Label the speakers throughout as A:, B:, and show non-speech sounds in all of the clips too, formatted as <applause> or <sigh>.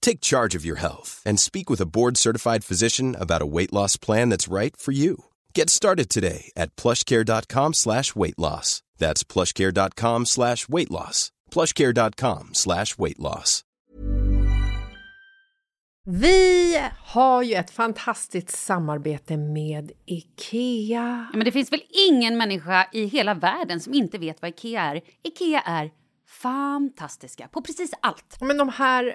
A: Take charge of your health and speak with a board-certified physician about a weight loss plan that's right for you. Get started today at plushcare.com slash weight loss. That's plushcare.com slash weight loss. plushcare.com slash weight loss.
B: Vi har ju ett fantastiskt samarbete med IKEA.
C: Ja, men det finns väl ingen människa i hela världen som inte vet vad IKEA är. IKEA är fantastiska på precis allt.
B: Men de här,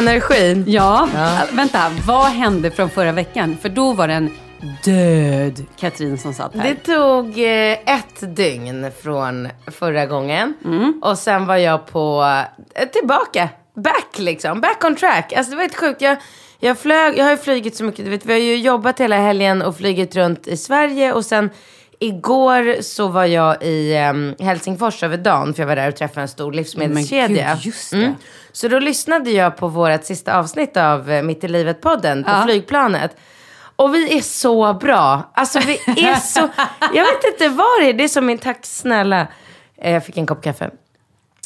D: Energin?
C: Ja, äh, vänta, vad hände från förra veckan? För då var det en död Katrin som satt här.
D: Det tog eh, ett dygn från förra gången. Och sen var jag på, eh, tillbaka. Back liksom. Back on track. Alltså det var helt sjukt. Jag, jag, flög, jag har ju flugit så mycket. Du vet, vi har ju jobbat hela helgen och flugit runt i Sverige. Och sen igår så var jag i em, Helsingfors över dagen. För jag var där och träffade en stor livsmedelskedja.
C: Men gud, just det.
D: Så då lyssnade jag på vårt sista avsnitt av eh, Mitt i livet-podden på
C: Ja.
D: flygplanet. Och vi är så bra. Alltså vi är så... <laughs> Jag vet inte vad det är. Det är som min... Tack snälla. Eh, Jag fick en kopp kaffe.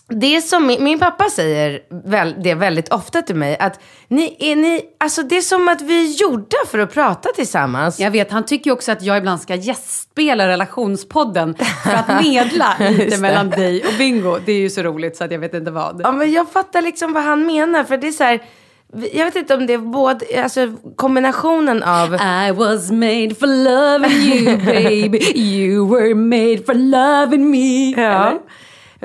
D: Det som min, min pappa säger väl, det väldigt ofta till mig. Att ni är ni... Alltså det är som att vi är gjorda för att prata tillsammans.
C: Jag vet, han tycker också att jag ibland ska gästspela relationspodden för att medla <laughs> lite mellan dig och Bingo. Det är ju så roligt så att jag vet inte vad.
D: Ja, men jag fattar liksom vad han menar. För det är så här... Jag vet inte om det är både... Alltså kombinationen av...
C: I was made for loving you baby You were made for loving me
D: Ja.
C: Eller?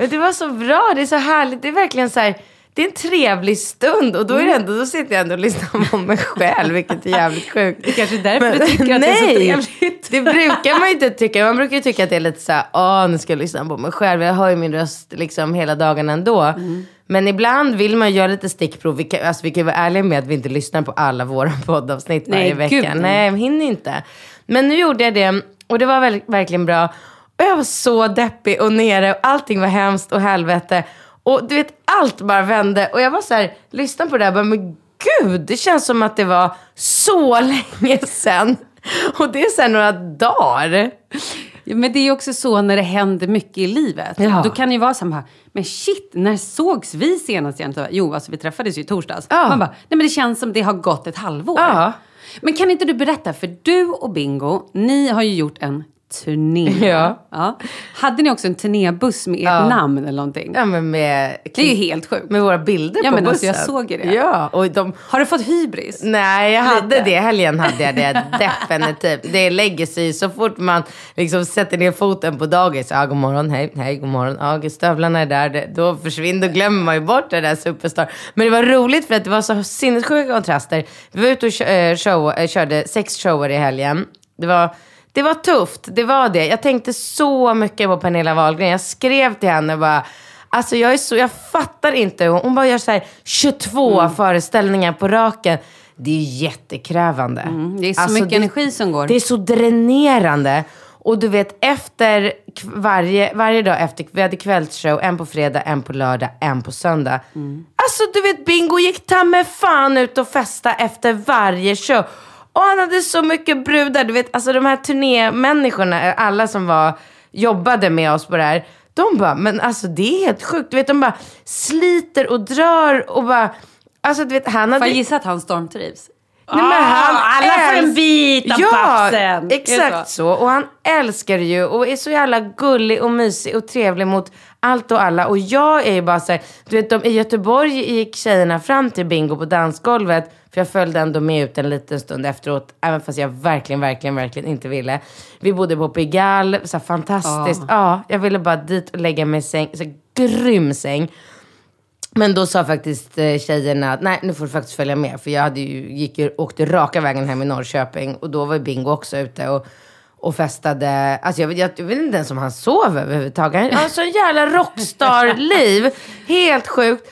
D: Men Det var så bra, det är så härligt. Det är verkligen så här, det är en trevlig stund. Och då, är det ändå, då sitter jag ändå och lyssnar på mig själv, vilket är jävligt <laughs> sjukt.
C: Det kanske är därför du tycker att det är så
D: nej,
C: trevligt.
D: det brukar man ju inte tycka. Man brukar ju tycka att det är lite så här, åh, nu ska jag lyssna på mig själv. Jag hör ju min röst liksom hela dagen ändå.
C: Mm.
D: Men ibland vill man göra lite stickprov. Vi kan, alltså, vi kan vara ärliga med att vi inte lyssnar på alla våra <laughs> poddavsnitt
C: Nej,
D: varje vecka.
C: gud, nej.
D: nej, hinner inte. Men nu gjorde jag det och det var väl, verkligen bra. Och jag var så deppig och nere och allting var hemskt och helvete. Och du vet, allt bara vände. Och jag var så här, lyssnade på det här bara, men gud, det känns som att det var så <laughs> länge sedan. Och det är här några dagar.
C: Men det är också så när det händer mycket i livet.
D: Ja.
C: Då kan det ju vara så här, men shit, när sågs vi senast igen? Så, Jo, alltså vi träffades ju i torsdags.
D: Ja.
C: Man bara, nej men det känns som det har gått ett halvår.
D: Ja.
C: Men kan inte du berätta, för du och Bingo, ni har ju gjort en turné. <laughs>
D: Ja.
C: Hade ni också en turnébuss med ert
D: Ja.
C: namn eller någonting?
D: Ja, men med,
C: Det är ju helt sjukt.
D: med våra bilder
C: Ja,
D: på
C: men alltså,
D: bussen.
C: jag såg ju det.
D: Ja, och de...
C: Har du fått hybris?
D: Nej, jag hade
C: Lite.
D: det. Helgen hade jag det. <laughs> Definitivt. Det lägger sig så fort man liksom sätter ner foten på dagis. Ja, god morgon, hej, hej, god morgon. Ja, stövlarna är där. Det- Då försvinner, då glömmer man ju bort det där superstar. Men det var roligt för att det var så sinnessjuka kontraster. Vi var ute och eh, show, eh, körde sex shower i helgen. Det var, det var tufft, det var det. Jag tänkte så mycket på Pernilla Wahlgren. Jag skrev till henne och bara, Alltså jag är så, jag fattar inte. Hon bara gör så här 22
C: Mm.
D: föreställningar på raken. Det är jättekrävande.
C: Mm, det är så
D: Alltså,
C: mycket energi som går.
D: Det är så dränerande. Och du vet, efter varje, varje dag efter, vi hade kvällsshow, en på fredag, en på lördag, en på söndag.
C: Mm.
D: Alltså du vet, Bingo gick ta med fan ut och festa efter varje show. Och han hade så mycket brudar, du vet, alltså de här turnémänniskorna, alla som var, jobbade med oss på det här. De bara, men alltså det är helt sjukt. Du vet, de bara sliter och drar och bara, alltså du vet, han
C: Får
D: hade...
C: jag gissa att han stormtrivs?
D: Nej, men han
C: Ah, alla får en bit av
D: ja,
C: det
D: exakt så? Och han älskar ju och är så jävla gullig och mysig och trevlig mot allt och alla. Och jag är ju bara så här, du vet de, i Göteborg gick tjejerna fram till Bingo på dansgolvet. För jag följde ändå med ut en liten stund efteråt. Även fast jag verkligen, verkligen, verkligen inte ville. Vi bodde på Pigalle, så här fantastiskt. Ja, jag ville bara dit och lägga mig i säng. Så här, grym säng. Men då sa faktiskt eh, tjejerna att nej, nu får du faktiskt följa med. För jag hade ju, gick åkte raka vägen hem i Norrköping. Och då var Bingo också ute och, och festade. Alltså jag, vet- jag, jag vet inte ens om han sov överhuvudtaget. Han har så jävla rockstar-liv. Helt sjukt.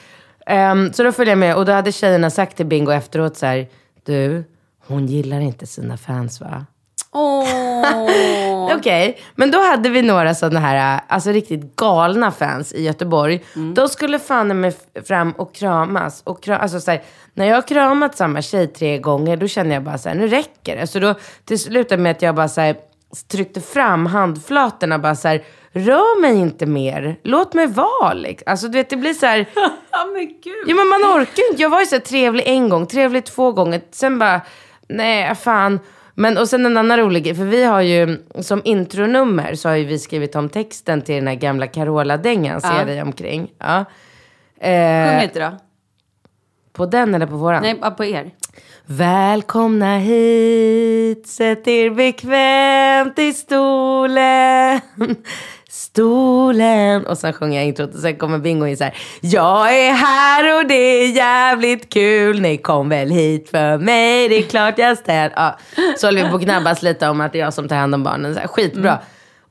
D: Ehm, så då följde jag med. Och då hade tjejerna sagt till Bingo efteråt så här. Du, hon gillar inte sina fans va? <laughs> Okej, men då hade vi några sådana här, alltså riktigt galna fans i Göteborg. De skulle fan med fram och kramas. Och kra, alltså så här, när jag har kramat samma tjej tre gånger, då känner jag bara så här, nu räcker det. Så då till slutade med att jag bara så här, tryckte fram handflatorna bara så här, rör mig inte mer, låt mig vara. Liksom. Alltså du vet, det blir så här, <laughs>
C: Ja, men gud.
D: Ja, men man orkar inte. Jag var ju så här trevlig en gång, trevlig två gånger. Sen bara, nej, fan. Men, och sen en annan rolig grej, för vi har ju som intronummer så har ju vi skrivit om texten till den här gamla Carola-dängan, ser
C: Ja.
D: dig omkring. Ja.
C: Sjung
D: Eh,
C: lite då.
D: på den eller på våran?
C: Nej, på er.
D: Välkomna hit, sätt er bekvämt i stolen. Stolen. Och sen sjunger jag introt och sen kommer Bingo in så här. Jag är här och det är jävligt kul. Ni kom väl hit för mig, det är klart jag ställer. Ja. Så håller vi på att gnabbas lite om att det är jag som tar hand om barnen. Så här, skitbra.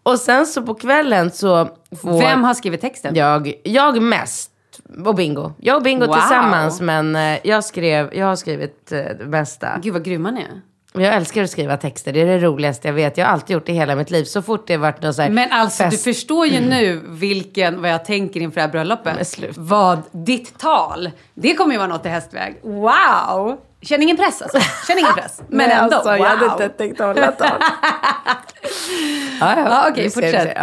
D: Och sen så på kvällen så får
C: Vem har skrivit texten?
D: jag, jag mest. Och Bingo. Jag och Bingo
C: Wow.
D: tillsammans. Men eh, jag, skrev, jag har skrivit eh, det mesta.
C: Gud vad grymma ni är.
D: Jag älskar att skriva texter. Det är det roligaste jag vet. Jag har alltid gjort det hela mitt liv. Så fort det varit någon så här
C: Men alltså
D: fest.
C: du förstår ju nu vilken, vad jag tänker inför det här bröllopet.
D: Men.
C: Vad, ditt tal, det kommer ju vara något i hästväg. Wow! Känner ingen press alltså. Känner ingen press. <laughs> Men
D: Nej,
C: ändå,
D: alltså,
C: wow.
D: Jag hade inte tänkt hålla tal. <laughs> ja,
C: Ja, okej,
D: vi
C: fortsätt.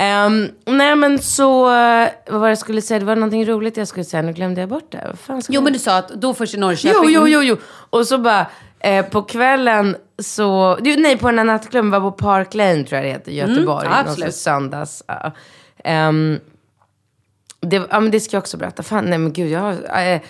D: Ehm, nej men så, vad var det jag skulle säga? Det var någonting roligt jag skulle säga. Nu glömde jag bort det. Fan
C: Jo
D: jag-
C: men du sa att då först i Norrköping.
D: Jo, jo, jo, jo. Och så bara, eh, på kvällen så, du, nej på den här nattklubben var på Park Lane tror jag det heter, i Göteborg.
C: Mm,
D: någon
C: absolut.
D: sorts söndags. Ja. Ehm, det, ja men det ska jag också berätta. Fan, nej men gud, jag eh,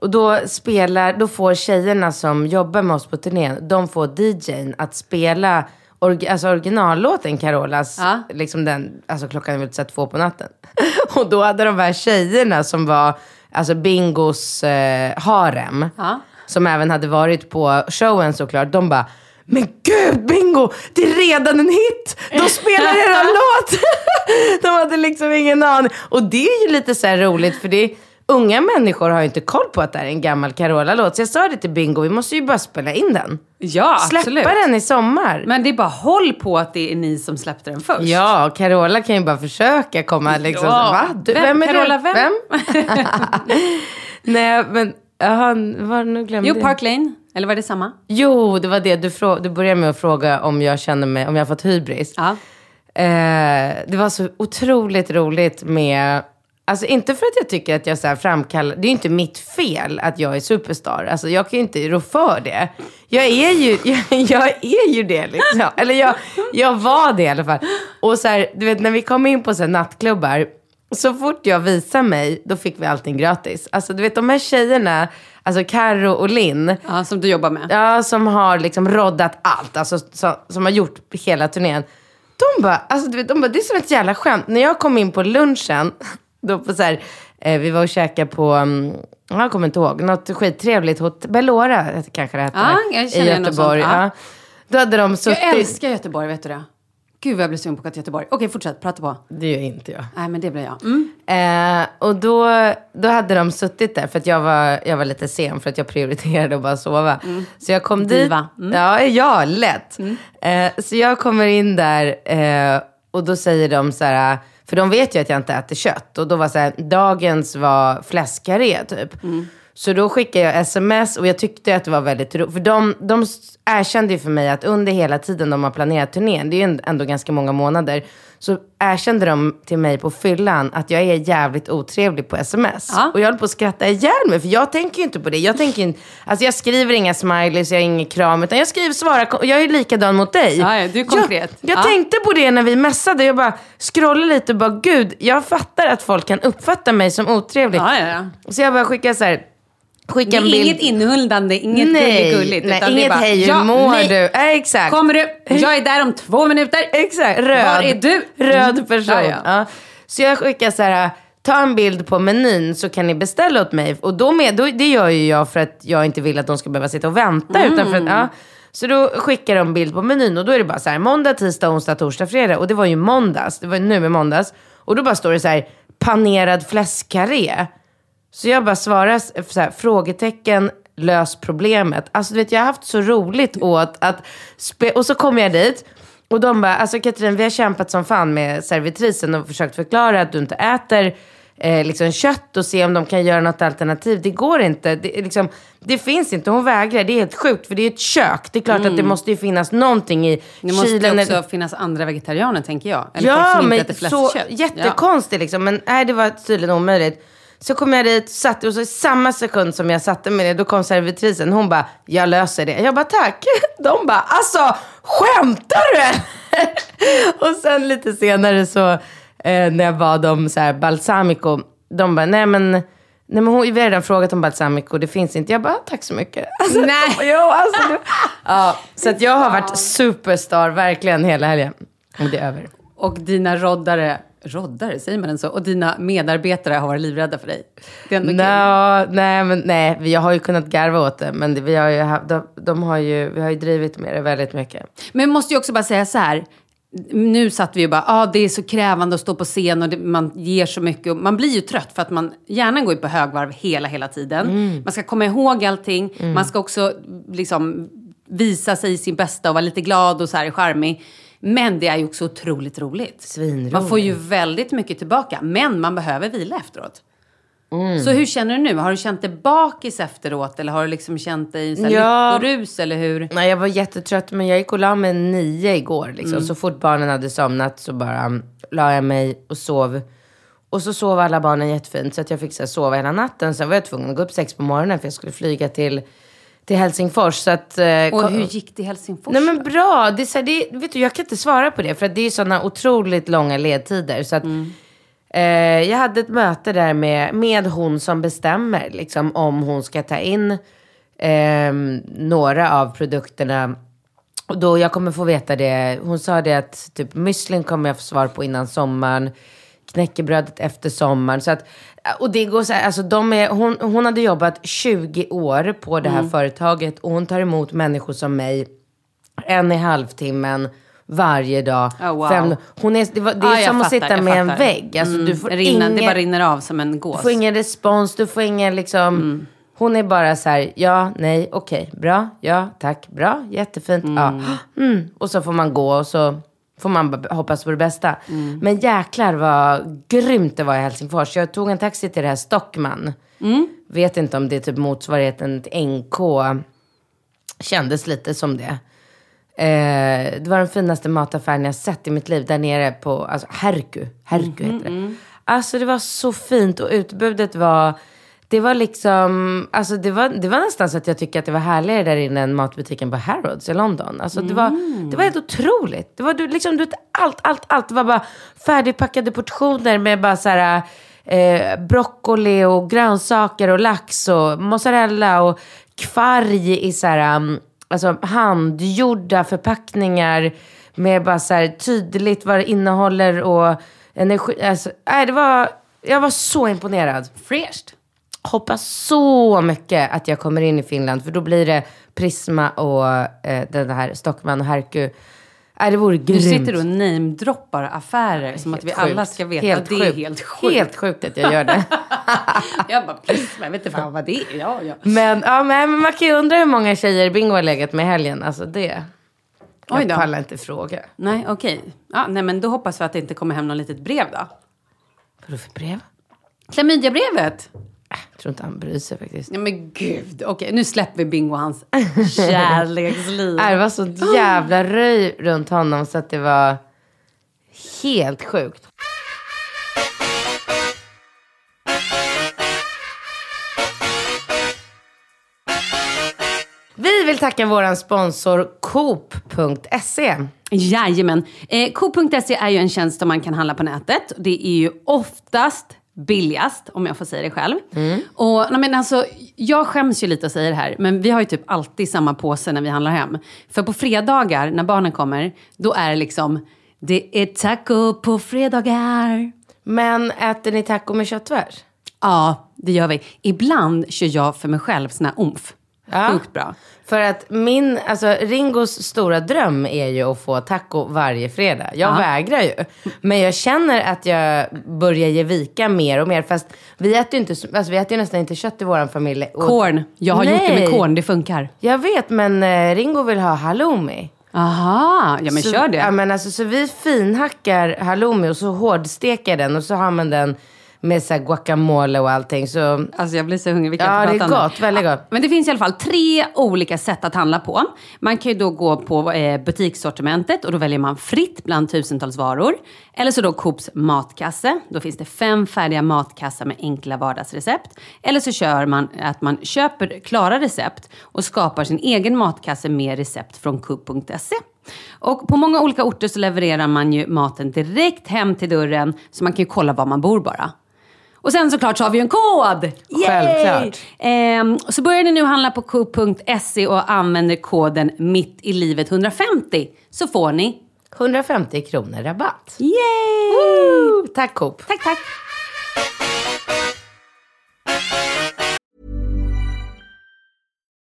D: och då spelar, då får tjejerna som jobbar med oss på turnén, de får DJn att spela org, alltså originallåten Carolas,
C: Ja.
D: liksom den, alltså klockan är väl så två på natten. <laughs> och då hade de här tjejerna som var alltså Bingos eh, harem,
C: Ja.
D: Som även hade varit på showen såklart, de bara men gud Bingo, det är redan en hit! De spelar <laughs> redan låt! <laughs> de hade liksom ingen aning. Och det är ju lite så roligt för det är, unga människor har ju inte koll på att det här är en gammal Carola-låt. Så jag sa det till Bingo, vi måste ju bara spela in den.
C: Ja,
D: Släppa
C: absolut.
D: den i sommar.
C: Men det är bara håll på att det är ni som släppte den först.
D: Ja, Carola kan ju bara försöka komma liksom.
C: Ja.
D: Va? Du,
C: Vem?
D: vem är
C: Carola,
D: du?
C: vem? <laughs>
D: Nej, men jaha, vad nu glömde
C: Jo. Park Lane. Eller var det samma?
D: Jo, det var det. Du, frå- du började med att fråga om jag känner mig, om jag har fått hybris.
C: Ja.
D: Eh, det var så otroligt roligt med, alltså inte för att jag tycker att jag så här framkallar, det är ju inte mitt fel att jag är superstar. Alltså jag kan ju inte rå för det. Jag är ju, <laughs> jag, jag är ju det liksom. Eller jag, jag var det i alla fall. Och så här, du vet när vi kom in på så nattklubbar, så fort jag visar mig, då fick vi allting gratis. Alltså du vet de här tjejerna, alltså Karo och Linn,
C: ja, som du jobbar med.
D: Ja, som har liksom roddat allt. Alltså som, som har gjort hela turnén. De bara, alltså du vet, de bara, det är som ett jävla skämt. När jag kom in på lunchen, <laughs> då på så här, eh, vi var och käkade på, um, jag kommer inte ihåg, något skittrevligt hotell, Bellora kanske det hette.
C: Ja, jag känner
D: I
C: något
D: Göteborg.
C: sånt, ja.
D: Ja. Då hade de suttit...
C: Jag älskar Göteborg, vet du det? Gud vad jag blir sugen på att till Göteborg. Okej, fortsätt. Prata på.
D: Det gör inte jag.
C: Nej, men det blir jag. Mm.
D: Eh, och då, då hade de suttit där, för att jag var, jag var lite sen för att jag prioriterade att bara sova. Så jag kom
C: Diva.
D: dit. Ja, ja, lätt. Eh, så jag kommer in där eh, och då säger de så här, för de vet ju att jag inte äter kött. Och då var så här, dagens var fläskkarré typ. Så då skickade jag sms och jag tyckte att det var väldigt roligt. För de, de erkände ju för mig att under hela tiden de har planerat turnén, det är ju ändå ganska många månader, så erkände de till mig på fyllan att jag är jävligt otrevlig på sms.
C: Ja.
D: Och jag höll på att skratta ihjäl mig, för jag tänker ju inte på det. Jag, tänker, inte- alltså jag skriver inga smileys, jag har ingen kram, utan jag skriver svara, jag är likadan mot dig.
C: Ja, ja, du är konkret.
D: Jag, jag
C: Ja.
D: tänkte på det när vi messade, jag bara scrollade lite och bara, gud, jag fattar att folk kan uppfatta mig som otrevlig. Så jag bara skickade så här, skicka
C: Det är
D: en bild.
C: inget inhuldande, inget
D: nej,
C: gulligt.
D: nej,
C: utan
D: inget
C: bara,
D: hej, hur
C: ja,
D: mår
C: nej.
D: du? Nej, exakt.
C: Kommer du? Jag är där om två minuter.
D: Exakt, röd.
C: Var är du?
D: Röd
C: Mm.
D: person.
C: Ja, ja.
D: Ja. Så jag skickar så här, ta en bild på menyn så kan ni beställa åt mig. Och då med, då, det gör ju jag för att jag inte vill att de ska behöva sitta och vänta. Utan för att,
C: Mm.
D: ja. Så då skickar de bild på menyn och då är det bara så här, måndag, tisdag, onsdag, torsdag, fredag. Och det var ju måndags, det var nu i måndags. Och då bara står det så här, panerad fläskkarré. Så jag bara svarar så här, frågetecken, lös problemet. Alltså du vet, jag har haft så roligt åt att... Och så kommer jag dit och de bara, alltså Katrin, vi har kämpat som fan med servitrisen och försökt förklara att du inte äter eh, liksom kött och se om de kan göra något alternativ. Det går inte. Det, liksom, det finns inte. Hon vägrar. Det är helt sjukt, för det är ett kök. Det är klart att det måste ju finnas någonting i
C: Det måste
D: kylen.
C: också finnas andra vegetarianer, tänker jag. Eller folk
D: Ja, men
C: inte äter
D: så jättekonstigt liksom. Men nej, det var tydligen omöjligt. Så kom jag dit, satt, och så i samma sekund som jag satte mig ner, då kom servitrisen. Hon bara, jag löser det. Jag bara, tack. <laughs> De bara, alltså, skämtar du? <laughs> och sen lite senare så, eh, när jag bad om så här balsamico, de bara, nej men, nej men hon, vi har redan frågat om balsamico, det finns inte. Jag bara, tack så mycket. <laughs> Alltså,
C: Nej.
D: Jo, alltså, det, ja, så att jag har varit superstar verkligen hela helgen. Och det är över.
C: Och dina roddare, roddare, säger man den så? Och dina medarbetare har varit livrädda för dig. Det är ändå kul.
D: Nå, nej, men nej, vi har ju kunnat garva åt det. Men det, vi, har ju, de, de har ju, vi har ju drivit med det väldigt mycket.
C: Men jag måste ju också bara säga så här. Nu satt vi ju bara, ah, det är så krävande att stå på scen och det, man ger så mycket. Och man blir ju trött för att man, hjärnan går ju på högvarv hela, hela tiden. Man ska komma ihåg allting. Man ska också liksom visa sig sin bästa och vara lite glad och så här charmig. Men det är ju också otroligt roligt.
D: Svinroligt.
C: Man får ju väldigt mycket tillbaka, men man behöver vila efteråt. Så hur känner du nu? Har du känt dig bakis efteråt eller har du liksom känt dig i
D: Ja.
C: lyckorus eller hur?
D: Nej, jag var jättetrött, men jag gick och la mig nio igår. Liksom. Så fort barnen hade somnat så bara um, la jag mig och sov. Och så sov alla barnen jättefint, så att jag fick så här, sova hela natten. Sen var jag tvungen att gå upp sex på morgonen för jag skulle flyga till, till Helsingfors. Så att, eh,
C: Och hur gick det i Helsingfors?
D: Nej men bra. Det är så här, det, vet du, jag kan inte svara på det för det är sådana otroligt långa ledtider. Så att, eh, jag hade ett möte där med, med hon som bestämmer liksom, om hon ska ta in eh, några av produkterna. Och då jag kommer få veta det. Hon sa det att typ müslin kommer jag få svar på innan sommaren. Knäckebrödet efter sommaren. Så att, och det går så här, alltså de är, hon, hon hade jobbat 20 år på det här
C: Mm.
D: företaget och hon tar emot människor som mig en i halvtimmen varje dag.
C: Oh, wow.
D: Fem, hon är, det, var, det är
C: jag
D: som att
C: fattar,
D: sitta
C: jag
D: med en
C: fattar.
D: vägg. Alltså,
C: Mm,
D: du får
C: rinna,
D: ingen,
C: Det bara rinner av som en gås.
D: du får ingen respons, du får ingen liksom... Hon är bara så här, ja, nej, okej, bra, ja, tack, bra, jättefint, ja. Mm. <gasps> Och så får man gå och så får man hoppas på det bästa. Men jäklar vad grymt det var i Helsingfors. Jag tog en taxi till det här Stockman. Vet inte om det är typ motsvarigheten till NK. Kändes lite som det. Eh, det var den finaste mataffären jag sett i mitt liv. Där nere på, alltså Herku. Herku heter det. Alltså det var så fint och utbudet var, det var liksom, alltså det var, det var nästan så att jag tycker att det var härligare där inne än matbutiken på Harrods i London. Alltså det var, det var helt otroligt. Det var du, liksom, du allt, allt, allt. Det var bara färdigpackade portioner med bara så här, eh, broccoli och grönsaker och lax och mozzarella och kvarg i så här, um, alltså handgjorda förpackningar med bara så här tydligt vad det innehåller och energi. Alltså, nej, det var, jag var så imponerad.
C: Fräscht.
D: Hoppas så mycket att jag kommer in i Finland för då blir det Prisma och eh, den här Stockman och Herku. Nej, det vore grymt.
C: Du sitter och namedroppar affärer som att vi
D: Helt
C: alla
D: sjukt.
C: ska veta
D: Helt
C: att det är
D: sjukt.
C: helt sjukt.
D: Helt sjukt att jag gör det. <laughs>
C: jag bara, Prisma, jag vet inte fan vad det är. Ja, ja.
D: Men, ja, men man kan ju undra hur många tjejer Bingo har legat med i helgen. Alltså det.
C: Oj
D: Jag
C: då.
D: pallar inte fråga.
C: Nej, okej. Ja, nej, men då hoppas vi att det inte kommer hem något litet brev då.
D: Vadå för brev?
C: Klamydiabrevet.
D: Jag tror inte han bryr sig faktiskt.
C: Nej men gud. Okej, nu släpper vi Bingo och hans <laughs> kärleksliv.
D: Det var så jävla röj runt honom så att det var helt sjukt. Vi vill tacka vår sponsor Coop.se.
C: Jajamän. Eh, Coop.se är ju en tjänst som man kan handla på nätet. Det är ju oftast billigast, om jag får säga det själv. Och, nej, men alltså, jag skäms ju lite att säga det här, men vi har ju typ alltid samma påse när vi handlar hem. För på fredagar, när barnen kommer, då är det liksom, det är taco på fredagar.
D: Men äter ni taco med köttfärs?
C: Ja, det gör vi. Ibland kör jag för mig själv sån här omf.
D: Ja.
C: Sjukt bra.
D: För att min, alltså Ringos stora dröm är ju att få taco varje fredag. Jag vägrar ju. Men jag känner att jag börjar ge vika mer och mer. Fast vi äter ju inte, alltså vi äter ju nästan inte kött i vår familj. Och-
C: Korn. Jag har gjort det med
D: Nej.
C: korn, det funkar.
D: Jag vet, men eh, Ringo vill ha halloumi.
C: Aha, ja men
D: så,
C: kör det.
D: Ja, men alltså, så vi finhackar halloumi och så hårdsteker den och så har man den med så guacamole och allting. Så
C: Alltså jag blir så hungrig. Vi kan
D: ja, det är gott. Väldigt gott.
C: Men det finns i alla fall tre olika sätt att handla på. Man kan ju då gå på eh, butikssortimentet och då väljer man fritt bland tusentals varor. Eller så då Coops matkasse. Då finns det fem färdiga matkassar med enkla vardagsrecept. Eller så kör man att man köper klara recept och skapar sin egen matkasse med recept från Coop.se. Och på många olika orter så levererar man ju maten direkt hem till dörren så man kan ju kolla var man bor bara. Och sen såklart så har vi ju en kod! Yay!
D: Självklart.
C: Ehm, så börjar ni nu handla på Coop.se och använder koden mitt i livet 150 så får ni
D: 150 kronor rabatt.
C: Yay!
D: Woo! Tack Coop.
C: Tack, tack.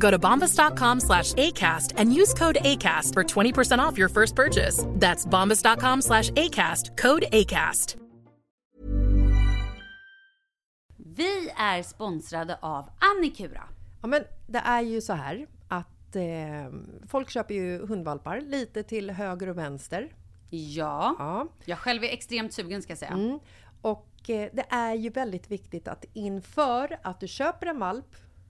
E: Go to bombas.com slash ACAST and use code ACAST for 20% off your first purchase. That's bombas.com slash ACAST, code ACAST.
C: Vi är sponsrade av Annikura.
B: Ja, men det är ju så här att eh, folk köper ju hundvalpar lite till höger och vänster.
C: Ja.
B: Ja.
C: Jag själv är extremt sugen ska jag säga.
B: Mm. Och eh, det är ju väldigt viktigt att inför att du köper en valp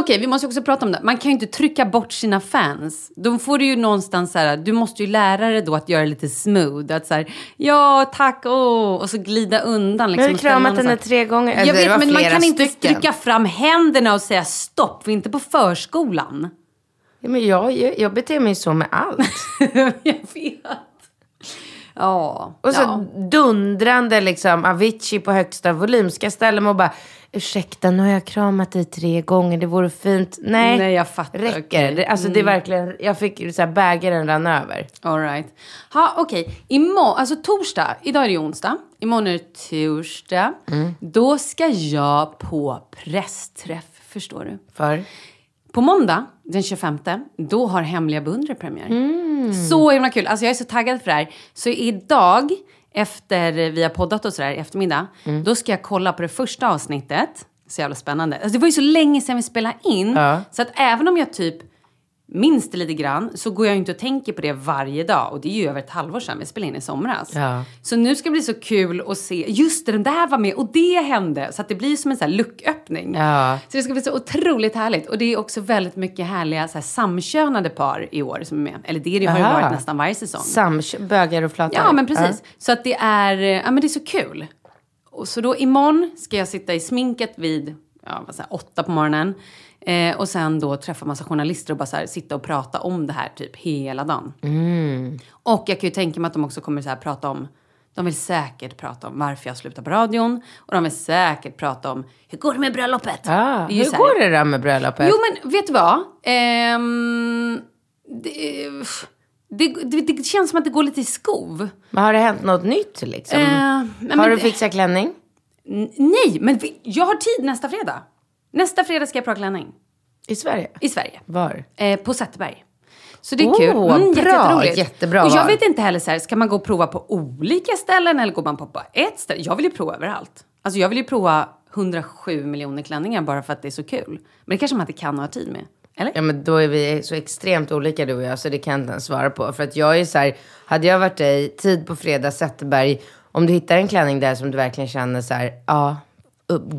C: Okej, vi måste också prata om det. Man kan ju inte trycka bort sina fans. De får du ju någonstans så här, du måste ju lära dig då att göra lite smooth. Att så här, ja tack, åh, och så glida undan. Liksom,
D: Jag har kramat henne tre gånger.
C: Jag vet, men man kan inte
D: stycken.
C: stryka fram händerna och säga stopp, för inte på förskolan.
D: Ja, men jag, jag, jag beter mig så med allt. <laughs>
C: jag vet. Ja.
D: Och så
C: ja.
D: dundrande liksom Avicii på högsta volym. Ska jag ställa mig och bara, ursäkta nu har jag kramat dig tre gånger, det vore fint. Nej,
C: Nej, jag fattar,
D: räcker.
C: Mm.
D: det? Alltså det är verkligen, jag fick så här, bägaren rann över.
C: All right. Ha, okej. Imorgon, alltså torsdag, idag är det onsdag. Imorgon är det torsdag. Då ska jag på pressträff, förstår du.
D: För?
C: På måndag, den 25, då har Hemliga beundrare premiär. Så himla kul. Alltså jag är så taggad för det här. Så idag, efter vi har poddat och sådär i eftermiddag, då ska jag kolla på det första avsnittet. Så jävla spännande. Alltså det var ju så länge sedan vi spelade in.
D: Ja.
C: Så att även om jag typ minns det lite grann så går jag inte och tänker på det varje dag. Och det är ju över ett halvår sedan vi spelade in i somras.
D: Ja.
C: Så nu ska det bli så kul att se, just det, den där var med och det hände. Så att det blir som en sån här lucköppning.
D: Ja.
C: Så det ska bli så otroligt härligt. Och det är också väldigt mycket härliga så här, samkönade par i år som är med. Eller det, det har ju varit nästan varje säsong.
D: Samkö- bögar och flatar.
C: Ja, men precis. Så att det är, ja men det är så kul. Och så då imorgon ska jag sitta i sminket vid, ja vad säger, åtta på morgonen. Eh, och sen då träffa massa journalister och bara så här, sitta och prata om det här typ hela dagen. Och jag kan ju tänka mig att de också kommer så här prata om De vill säkert prata om varför jag slutar på radion. Och de vill säkert prata om hur går det med bröllopet?
D: Ah,
C: Det
D: hur
C: här-
D: går det då med bröllopet?
C: Jo, men vet du vad? Ehm, det, det, det, det känns som att det går lite i skov.
D: Men har det hänt något nytt liksom?
C: Eh, men-
D: har du fixat klänning?
C: Nej, men jag har tid nästa fredag. Nästa fredag ska jag prova klänning.
D: I Sverige?
C: I Sverige.
D: Var?
C: Eh, på Zetterberg. Så det är
D: Åh,
C: kul. Mm,
D: bra. Jättebra
C: Och jag vet inte heller så här, ska man gå och prova på olika ställen eller går man på bara ett ställe? Jag vill ju prova överallt. Alltså jag vill ju prova 107 miljoner klänningar bara för att det är så kul. Men det kanske man inte kan ha tid med. Eller?
D: Ja men då är vi så extremt olika du och jag så det kan jag inte ens svara på. För att jag är så här, hade jag varit dig, tid på fredag, Zetterberg, om du hittar en klänning där som du verkligen känner så här, ja, upp,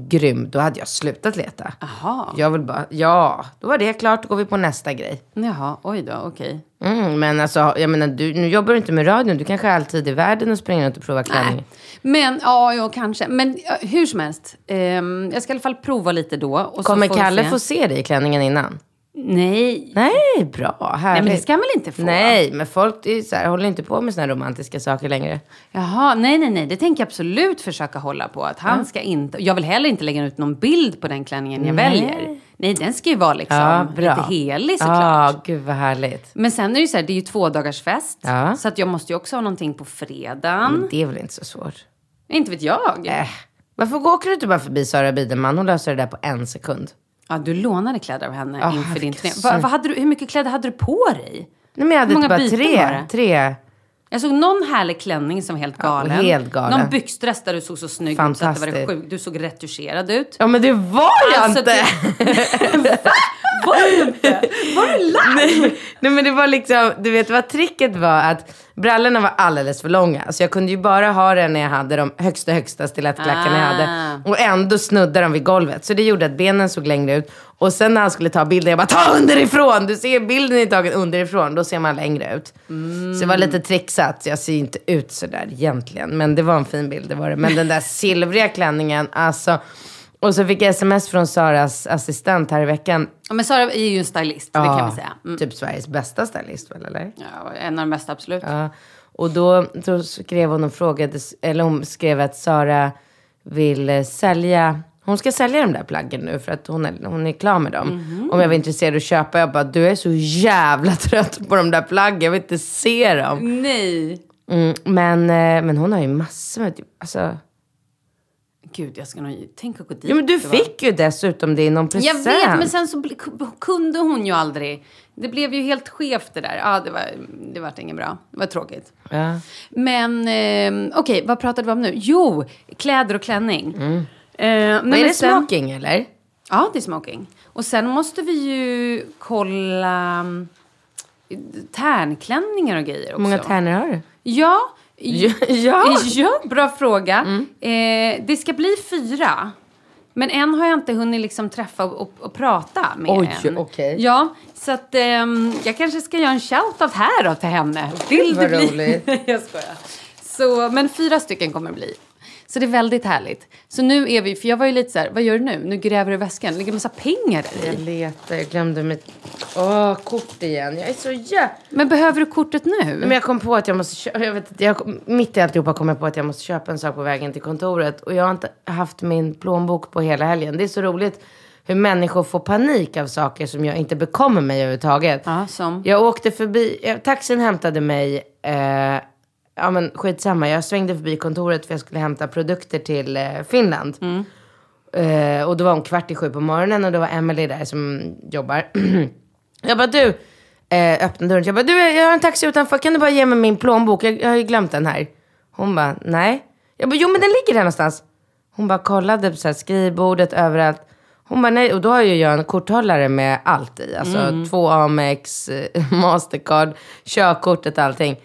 D: grym, då hade jag slutat leta.
C: Jaha.
D: Jag vill bara, ja, då var det klart, då går vi på nästa grej.
C: Jaha, oj då, okej.
D: Mm, men alltså, jag menar, du, nu jobbar du inte med radion, du kanske har all tid i världen och springer runt och provar klänning.
C: Men, ja, ja kanske. Men ja, hur som helst. ehm, jag ska i alla fall prova lite då. Och
D: Kommer
C: så får vi
D: Kalle
C: se.
D: få se dig i klänningen innan?
C: Nej.
D: Nej, bra, härligt.
C: Nej, men det ska han väl inte få?
D: Nej, men folk är så här, håller inte på med såna romantiska saker längre.
C: Jaha, nej, nej, nej. Det tänker jag absolut försöka hålla på. Att han ska inte... Jag vill heller inte lägga ut någon bild på den klänningen jag
D: Nej.
C: väljer. Nej, den ska ju vara liksom
D: Ja,
C: lite helig såklart.
D: Ja, gud vad härligt.
C: Men sen är det ju så här, det är ju två dagars fest.
D: Ja.
C: Så att jag måste ju också ha någonting på fredagen.
D: Men det är väl inte så svårt?
C: Inte vet jag.
D: Äh. Varför åker du inte bara förbi Sara Biderman? Hon löser det där på en sekund.
C: Ja, du lånade kläder av henne
D: Ja,
C: inför din turné. Va, vad hade du, hur mycket kläder hade du på dig?
D: Nej men jag hade inte bara tre. tre.
C: Jag såg någon härlig klänning som var helt
D: Ja,
C: galen.
D: helt galen.
C: Någon byxdress där du såg så snygg ut så att det var sjukt. Du såg retuscherad ut.
D: Ja men det var jag
C: Alltså,
D: inte! <laughs>
C: Var du inte? Var du live?
D: Nej, nej men det var liksom, du vet vad tricket var att brallorna var alldeles för långa. Så jag kunde ju bara ha den när jag hade de högsta högsta stilettklackarna jag hade.
C: Ah.
D: Och ändå snudda de vid golvet. Så det gjorde att benen såg längre ut. Och sen när han skulle ta bilden, jag bara ta underifrån! Du ser bilden är tagen underifrån, då ser man längre ut. Så det var lite trixat, jag ser inte ut sådär egentligen. Men det var en fin bild, det var det. Men den där silvriga klänningen, alltså. Och så fick jag sms från Saras assistent här i veckan.
C: Ja, men Sara är ju en stylist, det kan vi säga. Mm.
D: Typ Sveriges bästa stylist väl, eller?
C: Ja, en av de bästa, absolut.
D: Ja. Och då, då skrev hon och frågade, eller hon skrev att Sara vill eh, sälja, hon ska sälja de där plaggen nu för att hon är, hon är klar med dem.
C: Mhm.
D: Om jag var intresserad av att köpa, jag bara, du är så jävla <laughs> trött på de där plaggen, jag vill inte se dem.
C: Nej.
D: Mm, men, eh, men hon har ju massor med, typ, alltså,
C: Gud, jag ska nog... Tänk att gå dit.
D: ja men du fick ju dessutom det i någon present.
C: Jag vet, men sen så kunde hon ju aldrig. Det blev ju helt skevt det där. Ja, det var, det var inget bra. Det var tråkigt.
D: Ja.
C: Men eh, okej, vad pratade vi om nu? Jo, kläder och klänning. Eh,
D: Vad
C: nej,
D: är
C: men
D: det
C: sen-
D: smoking eller?
C: Ja, det är smoking. Och sen måste vi ju kolla mm, tärnklänningar och grejer också.
D: Hur många tärnor har du?
C: Ja.
D: Ja, ja. <laughs>
C: ja, bra fråga. Eh, det ska bli fyra. Men en har jag inte hunnit liksom träffa och, och, och prata med
D: Oj,
C: än.
D: okej.
C: Ja, så att ehm, jag kanske ska göra en shout-out här då till henne. Vill
D: vad
C: det bli?
D: roligt. <laughs>
C: jag skojar. Så, men fyra stycken kommer det bli. Så det är väldigt härligt. Så nu är vi, för jag var ju lite så här, vad gör du nu? Nu gräver du i väskan. Det ligger en massa pengar där
D: Jag
C: i.
D: letar, jag glömde mitt Åh, kort igen. Jag är så jävla...
C: Men behöver du kortet nu?
D: Men jag kom på att jag måste köpa, jag vet, jag, mitt i alltihopa kom jag på att jag måste köpa en sak på vägen till kontoret. Och jag har inte haft min plånbok på hela helgen. Det är så roligt hur människor får panik av saker som jag inte bekommer mig överhuvudtaget.
C: Ja, som?
D: Jag åkte förbi, jag, taxin hämtade mig, eh, ja men skitsamma, jag svängde förbi kontoret för jag skulle hämta produkter till eh, Finland. Eh, och då var hon kvart i sju på morgonen och det var Emily där som jobbar. <clears throat> jag bara du, eh, öppna dörren. Jag bara du, jag har en taxi utanför, kan du bara ge mig min plånbok? Jag, jag har ju glömt den här. Hon bara nej. Jag bara jo men den ligger där någonstans. Hon bara kollade på så här, skrivbordet överallt. Hon bara nej, och då har ju jag en korthållare med allt i. Alltså två Amex, <laughs> Mastercard, körkortet, allting.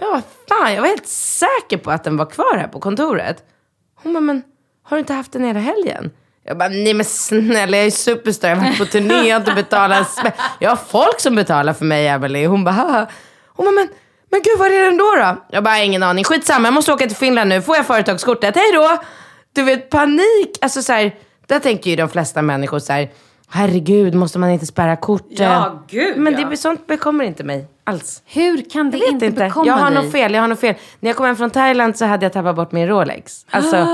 D: Jag var fan, jag var helt säker på att den var kvar här på kontoret. Hon bara, men har du inte haft den hela helgen? Jag bara, nej men snälla jag är superstar, jag har varit på turné, jag har inte betalat. Jag har folk som betalar för mig, Emily. Hon bara, haha. Hon bara, men, men gud var är den då då? Jag bara, ingen aning, skitsamma, jag måste åka till Finland nu, får jag företagskortet? Hej då! Du vet, panik. Alltså så här, där tänker ju de flesta människor så här, Herregud, måste man inte spärra kortet?
C: Ja, gud,
D: Men
C: ja.
D: det, sånt bekommer inte mig alls.
C: Hur kan det
D: Jag
C: inte,
D: inte.
C: bekomma
D: Jag har
C: dig?
D: nog fel, jag har nog fel. När jag kom hem från Thailand så hade jag tappat bort min Rolex. Alltså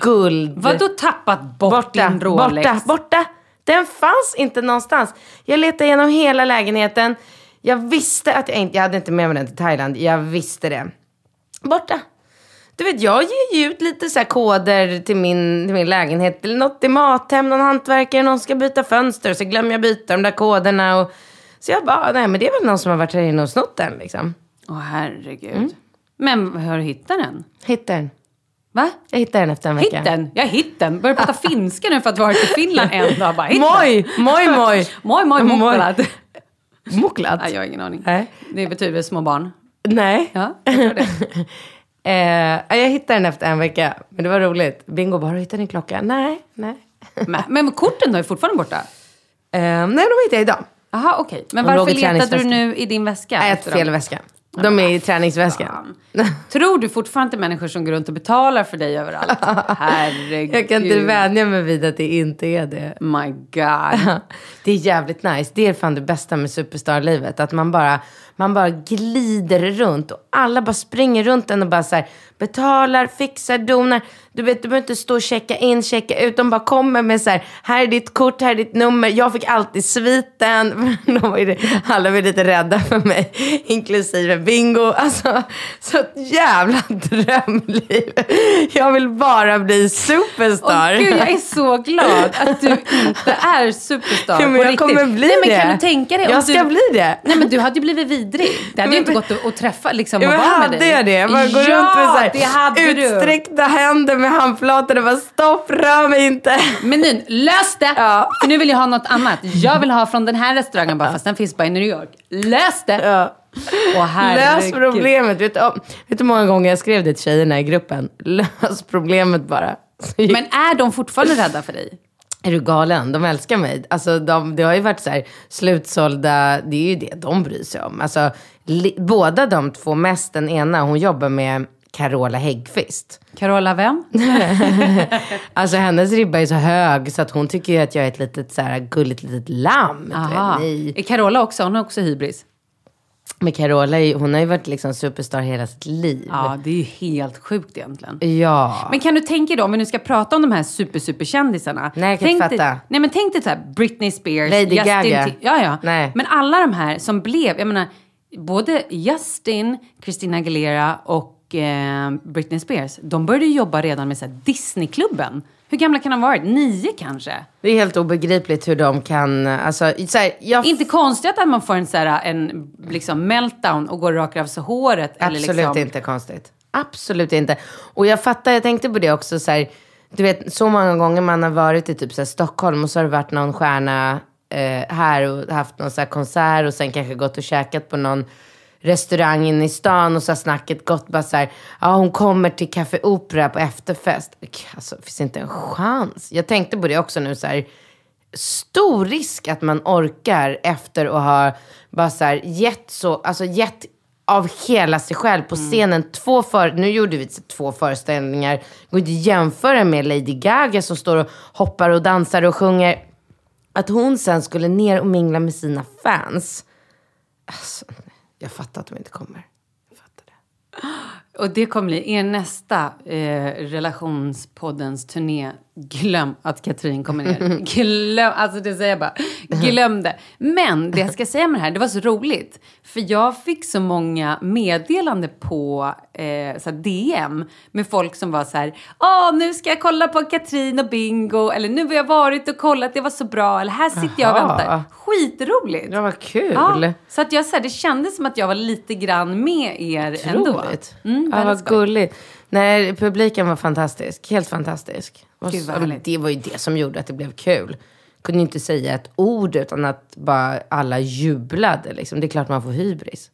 D: guld.
C: Vadå tappat bort
D: borta,
C: din Rolex?
D: borta, borta. Den fanns inte någonstans. Jag letade igenom hela lägenheten. Jag visste att jag inte, jag hade inte med mig den till Thailand. Jag visste det. Borta. Du vet, jag ger ju ut lite så koder till min, till min lägenhet. Eller något i Mathem, någon hantverkare, någon ska byta fönster. Så glömmer jag byta de där koderna. Och, så jag bara, nej men det är väl någon som har varit här inne och snott den liksom.
C: Åh herregud.
D: Mm.
C: Men har du hittat den?
D: Hittade den.
C: Va?
D: Jag hittade den efter en vecka.
C: Hitt den? Jag hitt den. Börjar prata finska nu för att varit i Finland en dag. Bara.
D: Moj, moj, moj.
C: Moj, moj, moklat.
D: Moklat?
C: Nej, jag har ingen aning.
D: Nej.
C: Det betyder små barn.
D: Nej.
C: Ja, jag tror det. <laughs>
D: Eh, jag hittade den efter en vecka. Men det var roligt. Bingo bara, har du hittat din klocka? Nej, nej.
C: Men, men korten då är fortfarande borta?
D: Eh, nej, de hittade jag idag.
C: Jaha, okej. Men
D: De
C: varför letade du nu i din väska?
D: Nej, jag tog fel
C: dem?
D: väska. De är i träningsväskan.
C: Tror du fortfarande att människor som går runt och betalar för dig överallt? <laughs> Herregud.
D: Jag kan inte vänja mig vid att det inte är det.
C: My God. <laughs>
D: Det är jävligt nice. Det är fan det bästa med superstar-livet. Att man bara, man bara glider runt och alla bara springer runt en och bara så här, betalar, fixar, donar. Du vet, du behöver inte stå och checka in, checka ut. De bara kommer med så här, här är ditt kort, här är ditt nummer. Jag fick alltid sviten. <laughs> De var ju, alla var lite rädda för mig, inklusive Bingo. Alltså, så ett jävla drömliv. Jag vill bara bli superstar.
C: Åh gud, jag är så glad att du inte är superstar
D: Ja, men jag
C: riktigt.
D: kommer bli
C: Nej, men
D: det.
C: Kan du tänka dig?
D: Jag ska
C: du...
D: bli det.
C: Nej, men du hade ju blivit vidrig. Det hade ju inte gått att, träffa liksom, och vara med
D: hade
C: dig.
D: jag det? Jag bara går
C: ja,
D: runt med så här
C: hade du.
D: utsträckta händer med handflatan och bara stopp, rör mig inte.
C: Men nu, lös det!
D: Ja.
C: För nu vill jag ha något annat. Jag vill ha från den här restaurangen bara, fast den finns bara i New York. Lös det!
D: Ja.
C: Åh.
D: Lös problemet. Vet du, oh, vet du hur många gånger jag skrev det till tjejerna i gruppen? <laughs> Lös problemet bara.
C: Men är de fortfarande rädda för dig?
D: Är du galen? De älskar mig. Alltså, de, det har ju varit så här slutsålda, det är ju det de bryr sig om. Alltså, li, båda de två, mest den ena, hon jobbar med Carola Häggkvist.
C: Carola vem? <laughs>
D: Alltså hennes ribba är så hög så att hon tycker ju att jag är ett litet så här gulligt litet lamm.
C: Aha. Är Carola också? Hon har också hybris.
D: Men Carola, hon har ju varit liksom superstar hela sitt liv.
C: Ja, det är ju helt sjukt egentligen.
D: Ja.
C: Men kan du tänka dig då, om vi nu ska prata om de här super, superkändisarna.
D: Nej, jag kan
C: tänk
D: inte
C: dig,
D: fatta.
C: Nej, men tänk dig så här, Britney Spears,
D: Lady
C: Justin
D: Gaga.
C: Ja, ja.
D: Nej.
C: Men alla de här som blev, jag menar, både Justin, Christina Aguilera och eh, Britney Spears, de började jobba redan med så här, Disneyklubben. Hur gamla kan de ha varit? Nio kanske?
D: Det är helt obegripligt hur de kan, alltså, så här, jag
C: Inte konstigt att man får en, så här, en liksom, meltdown och går och rakar av sig håret.
D: Absolut
C: eller liksom,
D: inte konstigt. Absolut inte. Och jag fattar, jag tänkte på det också så här, du vet så många gånger man har varit i typ så Stockholm och så har det varit någon stjärna eh, här och haft någon så här konsert och sen kanske gått och käkat på någon restaurang inne i stan och så har snacket gått bara så här, ja hon kommer till Café Opera på efterfest. Alltså det finns inte en chans. Jag tänkte på det också nu så här, stor risk att man orkar efter att ha bara så här, gett, så, alltså gett av hela sig själv på scenen. Två för, nu gjorde vi två föreställningar. Går inte att jämföra med Lady Gaga som står och hoppar och dansar och sjunger. Att hon sen skulle ner och mingla med sina fans. Alltså, jag fattar att de inte kommer. Jag fattar det. <gasps>
C: Och det kommer bli er nästa eh, relationspoddens turné. Glöm att Katrin kommer ner. <laughs> Glöm, alltså det säger jag bara. Glöm det. Men det jag ska säga med det här, det var så roligt. För jag fick så många meddelande på eh, så DM med folk som var så här. Åh, nu ska jag kolla på Katrin och Bingo. Eller nu har jag varit och kollat, det var så bra. Eller här sitter jag och väntar. Skitroligt.
D: Ja, vad kul.
C: Ja, så att jag, så här, det kändes som att jag var lite grann med er ändå.
D: Roligt.
C: Mm,
D: ja, vad gulligt. Nej, publiken var fantastisk. Helt fantastisk.
C: Gud,
D: så- det var ju det som gjorde att det blev kul. Kunde inte säga ett ord utan att bara alla jublade. Liksom. Det är klart man får hybris.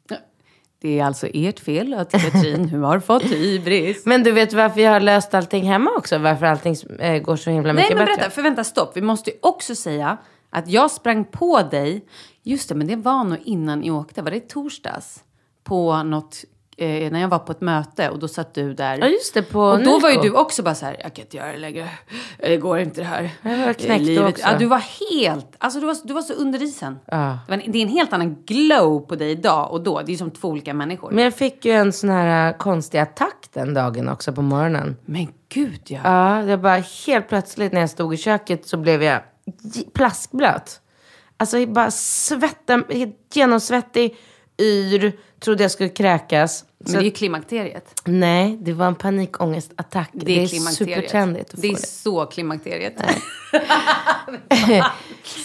C: Det är alltså ert fel att Katrin har fått hybris. <laughs>
D: Men du vet varför jag har löst allting hemma också? Varför allting eh, går så himla mycket
C: Nej, men
D: bättre?
C: berätta. För vänta, stopp. Vi måste ju också säga att jag sprang på dig. Just det, men det var nog innan ni åkte. Var det torsdags? På något eh, när jag var på ett möte och då satt du där.
D: Ja, just det, på
C: Och då var ju du också bara så här, jag kan inte göra det längre. Det går inte det här.
D: Jag var
C: Eh,
D: knäckt
C: livet-
D: också.
C: Ja, du var helt, alltså du var, du var så under isen.
D: Ja.
C: Det, var en, det är en helt annan glow på dig idag och då. Det är som två olika människor.
D: Men jag fick ju en sån här äh, konstig attack den dagen också på morgonen.
C: Men gud ja.
D: Ja, jag bara helt plötsligt när jag stod i köket så blev jag plaskblöt. Alltså bara svetten, helt genomsvettig, yr, trodde jag skulle kräkas.
C: Men
D: Så,
C: det är ju klimakteriet.
D: nej, det var en panikångestattack.
C: Det är,
D: Det är supertrendigt att
C: Det är
D: det.
C: så klimakteriet. <laughs>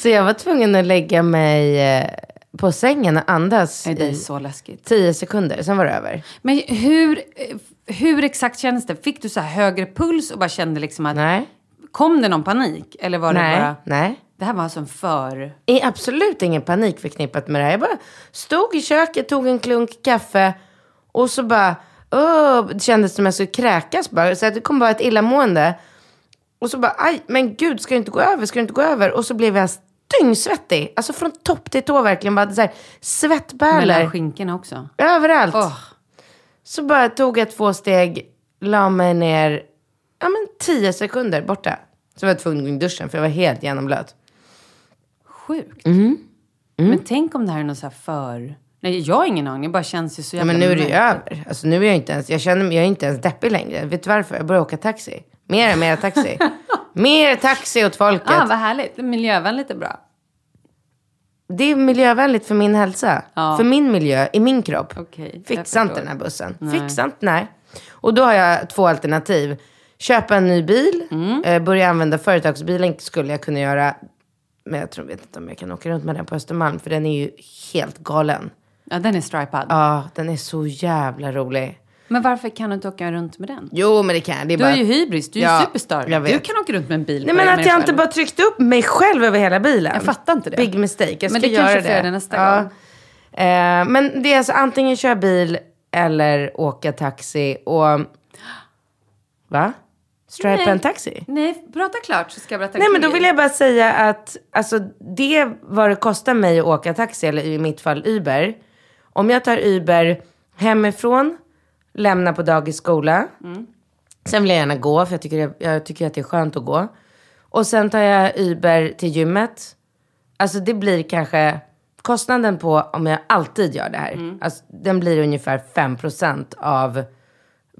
D: Så jag var tvungen att lägga mig eh, på sängen och andas
C: det är så läskigt.
D: tio sekunder, sen var det över.
C: Men hur, eh, hur exakt kändes det? Fick du så här högre puls och bara kände liksom att...
D: Nej,
C: Kom det någon panik? Eller var det
D: nej,
C: bara...
D: nej.
C: Det här var alltså en för...
D: är absolut ingen panik förknippat med det här. Jag bara stod i köket, tog en klunk kaffe och så bara, åh, det kändes som jag skulle kräkas bara. Så att det kom bara ett illamående. Och så bara, aj, men gud, ska det inte gå över, ska det inte gå över? Och så blev jag dyngsvettig. Alltså från topp till tå verkligen, bara så här, svettbärlor
C: Mellan skinkorna också.
D: överallt.
C: Åh.
D: Så bara tog jag två steg, la mig ner, ja men tio sekunder borta. Så var jag tvungen att gå in i duschen för jag var helt genomblöt.
C: Sjukt.
D: Mm.
C: Men tänk om det här är något så här för... Nej, jag har ingen aning. Det bara känns ju så
D: Ja,
C: jävla
D: men nu är det ju över. Alltså, nu är jag inte ens, jag känner mig, jag är inte ens deppig längre. Vet du varför? Jag börjar åka taxi. Mer och mer taxi. <laughs> mer taxi åt folket.
C: Ah, vad härligt. Miljövänligt är bra.
D: Det är miljövänligt för min hälsa.
C: Ja.
D: För min miljö, i min kropp.
C: Jag
D: Fixa inte den här bussen.
C: Nej.
D: Fixa inte, nej. Och då har jag två alternativ. Köpa en ny bil.
C: Mm.
D: Eh, börja använda företagsbilen skulle jag kunna göra. Men jag tror, vet inte om jag kan åka runt med den på Östermalm. För den är ju helt galen.
C: Ja, den är stripad.
D: Ja, den är så jävla rolig.
C: Men varför kan du inte åka runt med den?
D: Jo, men det kan jag. Det är
C: Du
D: bara...
C: är ju hybris, du är ju
D: Ja,
C: superstar. Du kan åka runt med en bil
D: Nej men att jag inte bara tryckt upp mig själv över hela bilen.
C: Jag fattar inte det.
D: Big mistake. Jag ska
C: Men det
D: göra
C: kanske
D: det.
C: jag det nästa
D: ja.
C: gång.
D: Eh, men det är alltså antingen köra bil eller åka taxi och... Va? Stripa
C: Nej.
D: en taxi?
C: Nej, prata klart så ska jag berätta
D: Nej
C: en
D: men då vill jag bara säga att alltså, det vad det kostar mig att åka taxi, eller i mitt fall Uber. Om jag tar Uber hemifrån, lämnar på dagis skola. Sen vill jag gärna gå, för jag tycker, det, jag tycker att det är skönt att gå. Och sen tar jag Uber till gymmet. Alltså det blir kanske kostnaden på om jag alltid gör det här. Alltså, den blir ungefär 5% av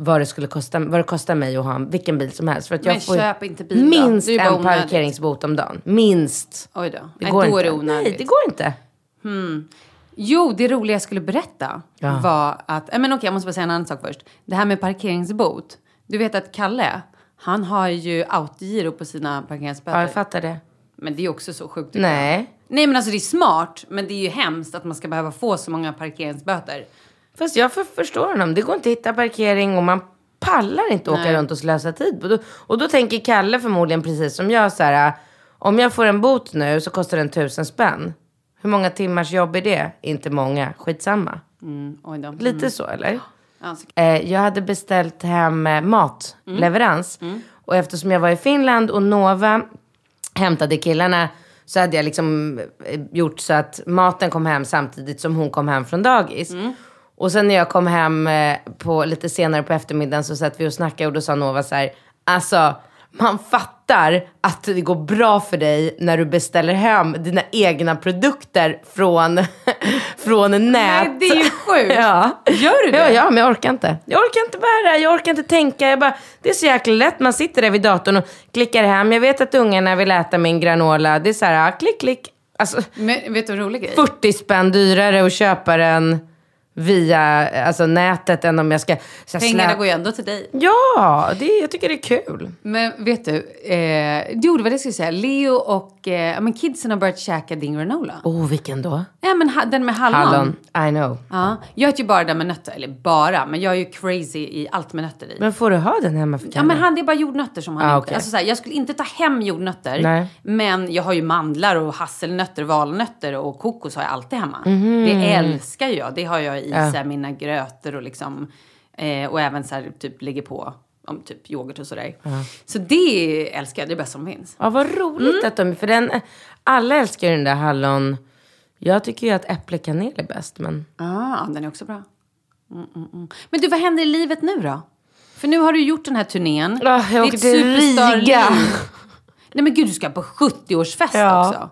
D: vad det skulle kosta, vad det kostar mig att ha en- vilken bil som helst. För att jag
C: Men
D: får
C: köp inte bil
D: minst en
C: onödigt.
D: parkeringsbot om dagen. Minst.
C: Oj då.
D: Det
C: Nej,
D: går
C: då
D: inte.
C: är det onödigt.
D: Nej, det går inte.
C: Jo, det roliga jag skulle berätta
D: Ja.
C: var att... äh, Men okej, jag måste bara säga en annan sak först. Det här med parkeringsbot. Du vet att Kalle, han har ju autogiro på sina parkeringsböter.
D: Ja, jag fattar det.
C: Men det är också så sjukt.
D: Nej.
C: Nej, men alltså det är smart. Men det är ju hemskt att man ska behöva få så många parkeringsböter.
D: Fast jag för, förstår honom. Det går inte att hitta parkering och man pallar inte åka
C: Nej.
D: runt och slösa tid. Och då, och då tänker Kalle förmodligen precis som jag så här. Om jag får en bot nu så kostar den tusen spänn. Hur många timmars jobb är det? Inte många. Skitsamma.
C: Mm, då.
D: Lite så eller? Eh, jag hade beställt hem eh, matleverans. Och eftersom jag var i Finland och Nova hämtade killarna så hade jag liksom eh, gjort så att maten kom hem samtidigt som hon kom hem från dagis. Och sen när jag kom hem eh, på, lite senare på eftermiddagen så satt vi och snackade och då sa Nova så här, alltså man fattar att det går bra för dig när du beställer hem dina egna produkter från, <laughs> från nät.
C: Nej, det är ju sjukt. <laughs>
D: ja.
C: Gör du det?
D: Ja, ja, men jag orkar inte. Jag orkar inte bära, jag orkar inte tänka. Jag bara, det är så jäkla lätt. Man sitter där vid datorn och klickar hem. Jag vet att ungarna vill äta min granola. Det är så här, klick, klick. Alltså,
C: Men vet du en rolig grej?
D: 40 spänn dyrare att köpa den via alltså, nätet än om jag ska... Så här,
C: Pengarna
D: slä-
C: går ju ändå till dig.
D: Ja, det, jag tycker det är kul.
C: Men vet du, eh, jo det var det jag skulle säga. Leo och eh, men kidsen har börjat käka din granola.
D: Oh, vilken då?
C: Ja men ha, den med hallon.
D: Hallon. I know.
C: Ja, jag äter ju bara den med nötter. Eller bara, men jag är ju crazy i allt med nötter i.
D: Men får du ha den hemma för
C: Ja men han, det är bara jordnötter som han
D: Ah,
C: inte...
D: okej.
C: Alltså, så här, jag skulle inte ta hem jordnötter.
D: Nej.
C: Men jag har ju mandlar och hasselnötter, valnötter och kokos har jag alltid hemma.
D: Mhm.
C: Det älskar jag. Det har jag i så här, mina grötor och liksom... Eh, och även så här, typ lägger på om typ yoghurt och sådär. Så det älskar jag. Det är bästa som finns.
D: Ja, vad roligt att de... För den, alla älskar ju den där hallon... Jag tycker ju att äpplekanel är bäst, men...
C: Ah, den är också bra. Men du, vad händer i livet nu då? För nu har du gjort den här turnén.
D: Ja, jag åker till. Riga.
C: Nej men gud, du ska på 70-årsfest
D: Ja.
C: också.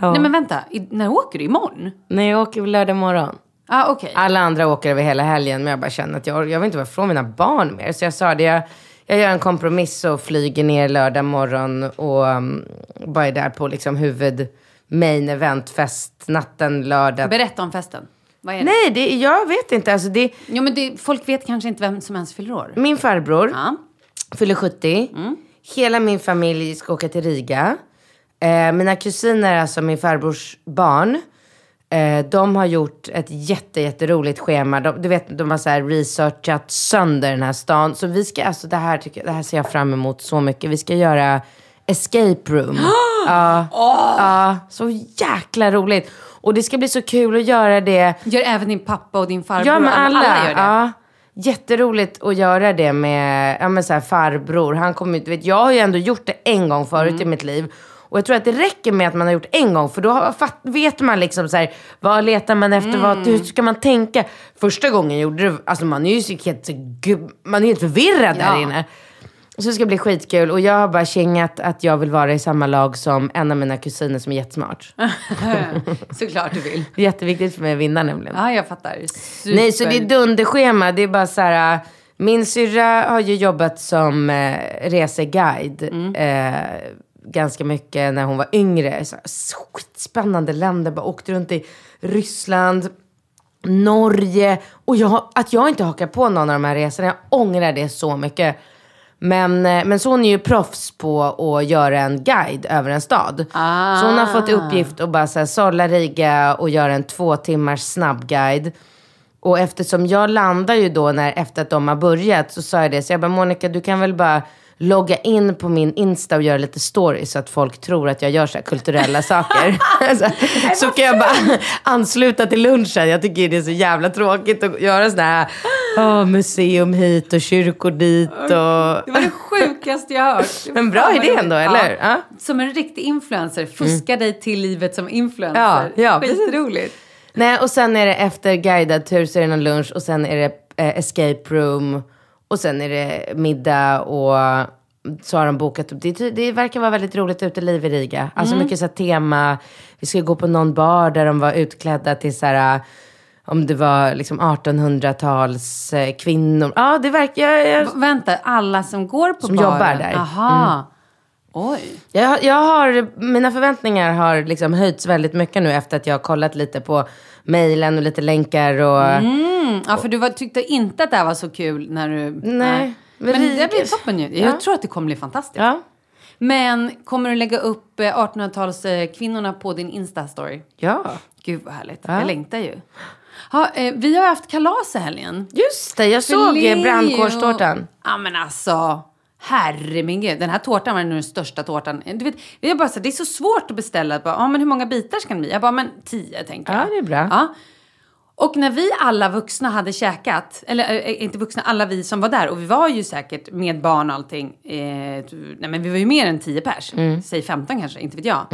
C: Nej men vänta, I, när åker du? Imorgon?
D: Nej, jag åker lördag morgon.
C: Ah, okej.
D: Alla andra åker över hela helgen, men jag bara känner att jag, jag vill inte vara ifrån mina barn mer. Så jag sa det, jag, jag gör en kompromiss och flyger ner lördag morgon och um, bara är där på liksom huvud main event fest natten lördag.
C: Berätta om festen. Vad är det?
D: Nej, det, jag vet inte. Alltså det,
C: Jo men det, folk vet kanske inte vem som ens fyller år.
D: min farbror
C: Ja.
D: fyller 70. Hela min familj ska åka till Riga. Eh, mina kusiner, alltså min farbrors barn, eh, de har gjort ett jätte, jätteroligt schema. De, du vet, de har så researchat sönder den här stan. Så vi ska, alltså det här, tycker det här ser jag fram emot så mycket. Vi ska göra escape room. <gasps> ja, ja, så jäkla roligt. Och det ska bli så kul att göra det.
C: Gör även din pappa och din farbror?
D: Ja, men alla.
C: alla gör det?
D: Ja. Jätteroligt att göra det med ja, men så här, farbror. Han kommer, du vet, jag har ju ändå gjort det en gång förut
C: Mm.
D: i mitt liv. Och jag tror att det räcker med att man har gjort en gång. För då vet man liksom så här, vad letar man efter, vad,
C: Mm.
D: hur ska man tänka? Första gången gjorde det, alltså man är ju helt, man är helt förvirrad där
C: Ja.
D: inne. Så det ska bli skitkul. Och jag har bara kängat att jag vill vara i samma lag som en av mina kusiner som är jättesmart. <laughs>
C: Såklart du vill.
D: Jätteviktigt för mig att vinna nämligen.
C: Ja, jag fattar. Super.
D: Nej, så det är dunderschema. Det är bara så här. äh, Min syrra har ju jobbat som eh, reseguide eh, ganska mycket när hon var yngre. Så, så spännande länder. Bara åkte runt i Ryssland, Norge. Och jag, att jag inte hakar på någon av de här resorna, jag ångrar det så mycket. Men, eh, men så hon är ju proffs på att göra en guide över en stad. Så hon har fått i uppgift att bara så här, sålla Riga och göra en två timmars snabbguide. Och eftersom jag landar ju då när, efter att de har börjat så sa jag det. Så jag bara, Monica du kan väl bara logga in på min Insta och göra lite stories så att folk tror att jag gör så kulturella saker. <laughs> så, så kan jag bara <laughs> ansluta till lunchen. Jag tycker det är så jävla tråkigt att göra sådana här åh, museum hit och kyrkor dit. Och...
C: Det var det sjukaste jag hört. <laughs>
D: Men bra idé ändå, eller? Ja.
C: Som en riktig influencer. Fuska dig till livet som influencer.
D: Ja, ja.
C: Skitroligt.
D: Nej, och sen är det efter guidad tur så är det någon lunch och sen är det eh, escape room och sen är det middag och så har de bokat upp. Det, det verkar vara väldigt roligt uteliv i Riga. Alltså
C: Mm.
D: mycket så tema. Vi ska gå på någon bar där de var utklädda till så här, om det var liksom 1800-tals eh, kvinnor. Ja, det verkar... Jag, jag,
C: Vänta, alla som går på
D: Som
C: baren?
D: jobbar där. Mm.
C: Oj.
D: Jag, jag har, mina förväntningar har liksom höjts väldigt mycket nu efter att jag har kollat lite på mejlen och lite länkar och...
C: Mm. Ja, för du var, tyckte inte att det här var så kul när du...
D: Nej.
C: Men det
D: Riga-
C: blir toppen ju. Jag tror att det kommer bli fantastiskt.
D: Ja.
C: Men kommer du lägga upp eh, 1800-talskvinnorna på din Insta-story?
D: Ja.
C: Gud vad härligt.
D: Ja.
C: Jag längtar ju. Ha, eh, vi har haft kalas i helgen.
D: Just det, jag
C: För
D: såg brandkårstårtan.
C: Ja men alltså. Herre min gud. Den här tårtan var den största tårtan. Du vet, jag bara så, det är så svårt att beställa. Bara, ja, men hur många bitar ska det bli? Jag bara, men tio tänker jag.
D: Ja, det är bra.
C: Ja. Och när vi alla vuxna hade käkat, eller äh, inte vuxna, alla vi som var där, och vi var ju säkert med barn och allting, eh, nej men vi var ju mer än 10 pers,
D: Mm.
C: säg 15 kanske, inte vet jag.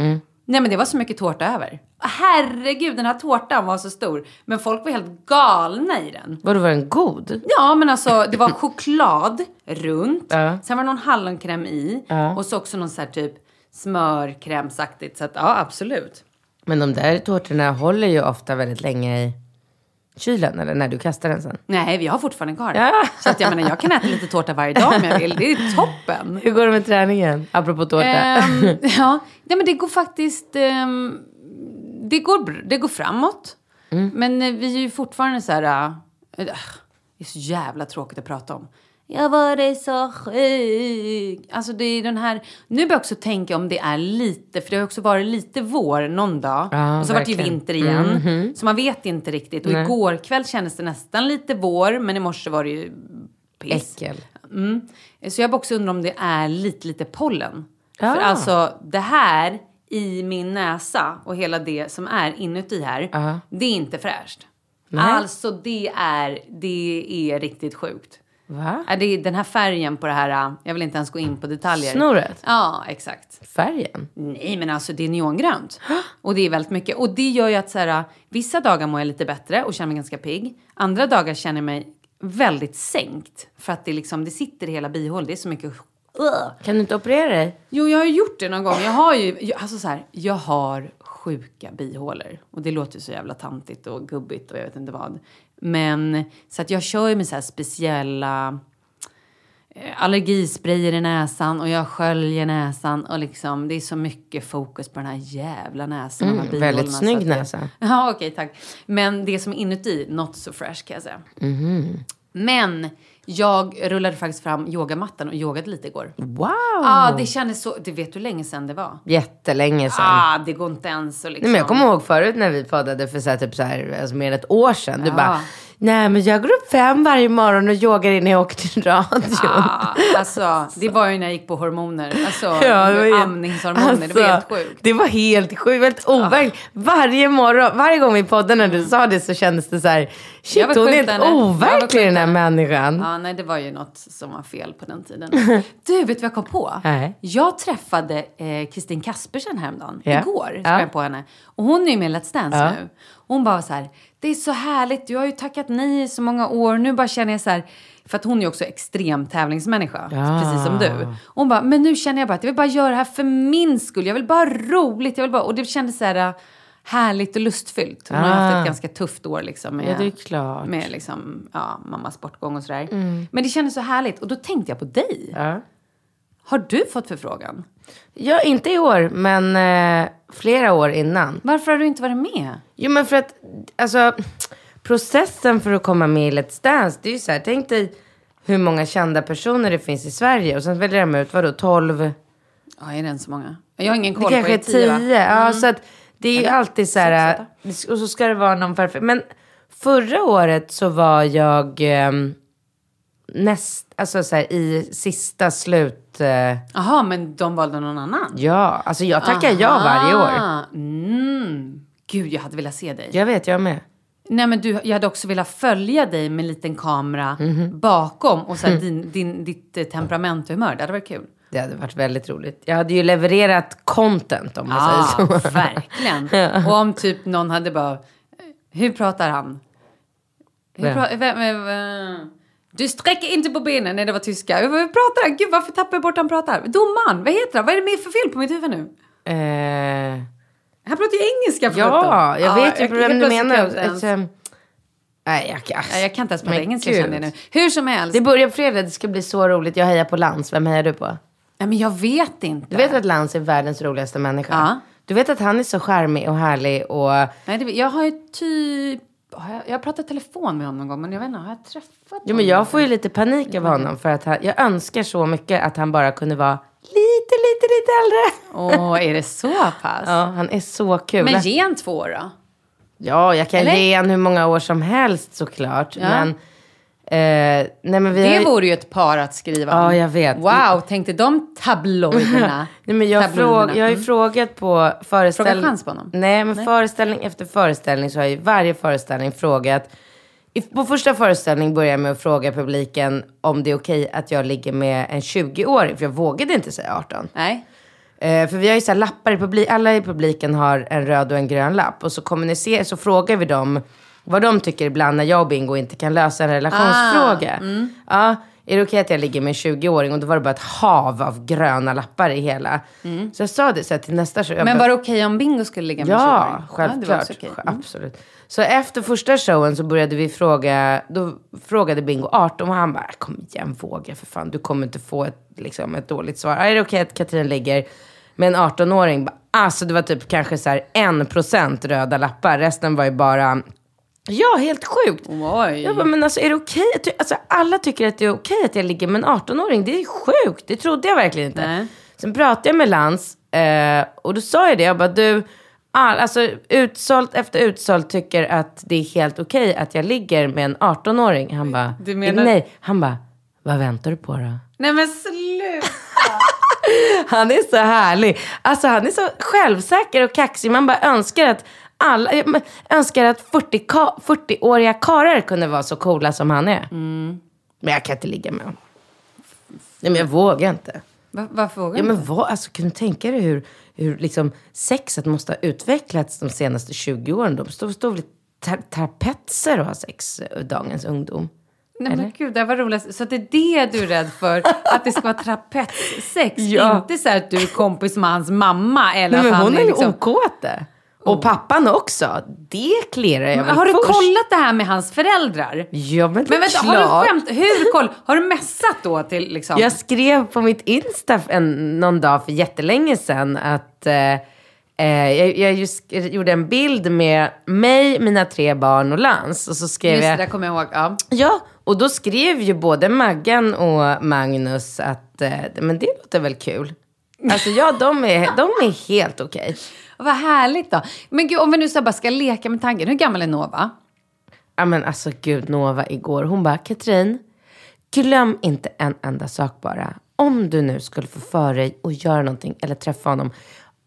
C: Nej men det var så mycket tårta över. Herregud, den här tårtan var så stor, men folk var helt galna i den.
D: Vadå, var den god?
C: Ja, men alltså det var choklad runt.
D: Ja.
C: Sen var det någon hallonkräm i. Och så också någon så här typ smörkrämsaktigt. Så att ja, absolut.
D: Men de där tårtorna håller ju ofta väldigt länge i kylen, eller när du kastar den sen.
C: Nej, vi har fortfarande kvar.
D: Ja.
C: Så att jag menar, jag kan äta lite tårta varje dag om jag vill. Det är toppen.
D: Hur går det med träningen? Apropå tårta.
C: Ehm, <laughs> ja, nej, men det går faktiskt... ehm, det, går, det går framåt. Men eh, vi är ju fortfarande så här... äh, det är så jävla tråkigt att prata om. Jag var så sjuk. Alltså det är den här... Nu börjar jag också tänka om det är lite... För det har också varit lite vår någon dag.
D: Ja,
C: och så har det varit
D: verkligen.
C: vinter igen. Så man vet inte riktigt. Och igår kväll kändes det nästan lite vår. Men i morse var det ju piss.
D: Äckel.
C: Mm. Så jag bara också undrar om det är lite, lite pollen.
D: Ja.
C: För alltså det här i min näsa och hela det som är inuti här, det är inte fräscht. Alltså det är, det är riktigt sjukt.
D: Va?
C: Det är den här färgen på det här, äh, jag vill inte ens gå in på detaljer.
D: Snoret?
C: Ja, exakt.
D: Färgen?
C: Nej, men alltså det är neongrönt. Och det är väldigt mycket. Och det gör ju att så här, äh, vissa dagar mår jag lite bättre och känner mig ganska pigg. Andra dagar känner jag mig väldigt sänkt. För att det, liksom, det sitter i hela bihålet. Det är så mycket...
D: Kan du inte operera dig?
C: Jo, jag har gjort det någon gång. Jag har ju, alltså så här, jag har sjuka bihålor. Och det låter så jävla tantigt och gubbigt och jag vet inte vad. Men så att jag kör ju med så här speciella eh, allergisprayer i näsan och jag sköljer näsan och liksom det är så mycket fokus på den här jävla näsan. de här
D: Mm, väldigt snygg näsa. <laughs>
C: Ja, okej, tack. Men det som är inuti, not so fresh kan jag säga.
D: Mhm.
C: Men jag rullade faktiskt fram yogamattan och yogade lite igår.
D: Wow!
C: Ja, det kändes så... Du vet hur länge sedan det var?
D: Jättelänge sedan.
C: Ah, det går inte ens att liksom...
D: Nej, men jag kommer ihåg förut när vi poddade för så här, typ så här, alltså mer än ett år sedan. Du
C: Ja.
D: bara, nej men jag går upp fem varje morgon och yogar innan jag åker till radion.
C: Ah, alltså, det var ju när jag gick på hormoner. Alltså, <laughs>
D: Ja, det var helt-
C: amningshormoner. det var helt
D: alltså,
C: sjukt.
D: Det var helt sjukt, väldigt overkligt. Varje morgon, varje gång vi poddade när du sa det så kändes det så här,
C: Jag
D: shit hon är helt overklig den här människan.
C: Ja, nej, det var ju något som var fel på den tiden. <laughs> Du, vet du vad jag kom på?
D: Nej.
C: Jag träffade eh, Kristin Kaspersen häromdagen.
D: Ja.
C: Igår sprang jag på henne. Och hon är ju med i Let's Dance
D: Ja.
C: nu. Hon bara så här, det är så härligt, du har ju tackat nej i så många år. Nu bara känner jag så här, för att hon är ju också extrem tävlingsmänniska,
D: Ja.
C: precis som du. Och hon bara, men nu känner jag bara att jag vill bara göra det här för min skull. Jag vill bara ha roligt. Jag vill bara, och det kändes så här äh, härligt och lustfyllt. Hon har
D: Ah.
C: haft ett ganska tufft år liksom. Med,
D: Ja.
C: Med liksom, ja, mammas bortgång och sådär. Men det kändes så härligt. Och då tänkte jag på dig.
D: Ja.
C: Har du fått förfrågan?
D: ja, inte i år, men eh, flera år innan.
C: Varför har du inte varit med?
D: Jo men för att, alltså processen för att komma med i Let's Dance, det är ju så här, tänk dig hur många kända personer det finns i Sverige och sen väljer de ut, vadå, 12?
C: Ja, är det ens så många? Jag har ingen
D: Det
C: koll
D: kanske
C: på
D: är
C: det. Tio, va?
D: 10. Ja, så att det är ju alltid så här, och så ska det vara någon perfekt. Men förra året så var jag ehm, näst, alltså så här, i sista slut, eh,
C: Jaha, men de valde någon annan?
D: ja, alltså jag tackar ja varje år.
C: Mm. Gud, jag hade velat se dig.
D: Jag vet, jag med.
C: Nej, men du, jag hade också velat följa dig med en liten kamera
D: Mhm.
C: bakom och så här, din, din, ditt eh, temperament och humör. Det hade varit kul.
D: Det hade varit väldigt roligt. Jag hade ju levererat content om man
C: Ja,
D: säger så. <laughs>
C: verkligen. Och om typ någon hade bara, hur pratar han? Hur
D: Vem?
C: pra- vem, vem, vem? Du sträcker inte på benen. Nej, det var tyska. Hur pratar han? Gud, varför tappar jag bort han pratar? Domaren, vad heter han? Vad är det med för fel på mitt huvud nu?
D: Eh,
C: Han pratar ju engelska för
D: ja, jag vet ju
C: jag-
D: vem du menar.
C: jag
D: Ett, ehm, Nej, jag, kan-
C: jag kan inte ens prata engelska känner jag nu. Hur som helst.
D: Det börjar på fredag, det ska bli så roligt. Jag hejar på Lans. Vem hejar du på?
C: Nej, men jag vet inte.
D: Du vet att Lans är världens roligaste människa?
C: Ja.
D: Du vet att han är så charmig och härlig och...
C: Nej, det, jag har ju typ... Har jag, jag har pratat telefon med honom någon gång, men jag vet inte, har jag träffat
D: Jo,
C: honom?
D: men jag får ju lite panik av honom för att han, jag önskar så mycket att han bara kunde vara lite, lite, lite äldre.
C: Åh, är det så pass? <laughs>
D: Ja, han är så kul.
C: Men ge en två då.
D: Ja, jag kan
C: Eller?
D: ge han hur många år som helst såklart.
C: Ja.
D: Men, eh, nej, men vi har
C: Det
D: ju-
C: vore ju ett par att skriva om.
D: Ja, jag vet.
C: Wow, tänkte de tabloiderna? <laughs>
D: Nej, men jag,
C: Tabloiderna.
D: fråg, jag har ju
C: Mm.
D: frågat på föreställning...
C: Fråga chans på honom?
D: Nej, men föreställning efter föreställning så har jag ju varje föreställning frågat. På första föreställning började jag med att fråga publiken om det är okej att jag ligger med en 20-åring. För jag vågade inte säga 18.
C: Nej.
D: Eh, för vi har ju så här lappar i publiken. Alla i publiken har en röd och en grön lapp. Och så kommunicerar, så frågar vi dem vad de tycker ibland när jag och Bingo inte kan lösa en relationsfråga.
C: Ah,
D: Ja, är det okej att jag ligger med en 20-åring? Och då var det bara ett hav av gröna lappar i hela. Så jag sa det så till nästa show.
C: Men
D: bara-
C: var det okej om Bingo skulle ligga med
D: Ja,
C: 20-åring? det
D: självklart.
C: okej. Mm.
D: Absolut. Så efter första showen så började vi fråga, då frågade Bingo 18 och han bara, kom igen våga för fan, du kommer inte få ett, liksom, ett dåligt svar. Är det okej att Katrin ligger med en 18-åring? Bara, Alltså det var typ kanske så här 1% röda lappar, resten var ju bara, ja helt sjukt.
C: Oj.
D: Jag bara, men alltså är det okej? du- Alltså, alla tycker att det är okej att jag ligger med en 18-åring. Det är sjukt. Det trodde jag verkligen inte.
C: Nej.
D: Sen pratade jag med Lans eh, och då sa jag det. Jag bara, du, all, alltså utsålt efter utsålt tycker att det är helt okej att jag ligger med en 18-åring. Han bara,
C: menar-
D: nej. Han bara, vad väntar du på då?
C: Nej men sluta. <laughs>
D: Han är så härlig. Alltså han är så självsäker och kaxig. Man bara önskar att alla, man önskar att 40 ka- 40-åriga karlar kunde vara så coola som han är. Men jag kan inte ligga med honom. Nej, men jag vågar inte.
C: Va, varför vågar
D: Ja,
C: du
D: men
C: inte?
D: vad, alltså, kan du tänka dig hur, hur liksom sexet måste ha utvecklats de senaste 20 åren? De står, står väl i trapetser och har sex, eh, dagens ungdom.
C: Nej men gud, det var roligt. Så det är det du är rädd för? <laughs> Att det ska vara trapetssex?
D: Ja.
C: Inte så att du är kompis med hans mamma eller
D: Nej,
C: att
D: men
C: han
D: hon är
C: är
D: ju
C: liksom...
D: okåte. Och pappan också. Det klirar jag väl
C: Har du
D: först.
C: kollat det här med hans föräldrar?
D: Ja, men,
C: Men vänta, har
D: klart.
C: du skämt? Hur koll? Har du messat då till liksom?
D: Jag skrev på mitt Insta en, någon dag för jättelänge sedan att eh, eh, jag, jag just gjorde en bild med mig, mina tre barn och Lans. Och så skrev
C: Just det,
D: jag...
C: där kommer jag ihåg. Ja.
D: Ja, och då skrev ju både Maggan och Magnus att eh, men det låter väl kul. Alltså ja, de är, de är helt okej.
C: Vad härligt då. Men gud, om vi nu så bara ska leka med tanken. Hur gammal är Nova?
D: Ja men alltså gud, Nova igår, hon bara, Katrin, glöm inte en enda sak bara. Om du nu skulle få för dig att göra någonting eller träffa honom.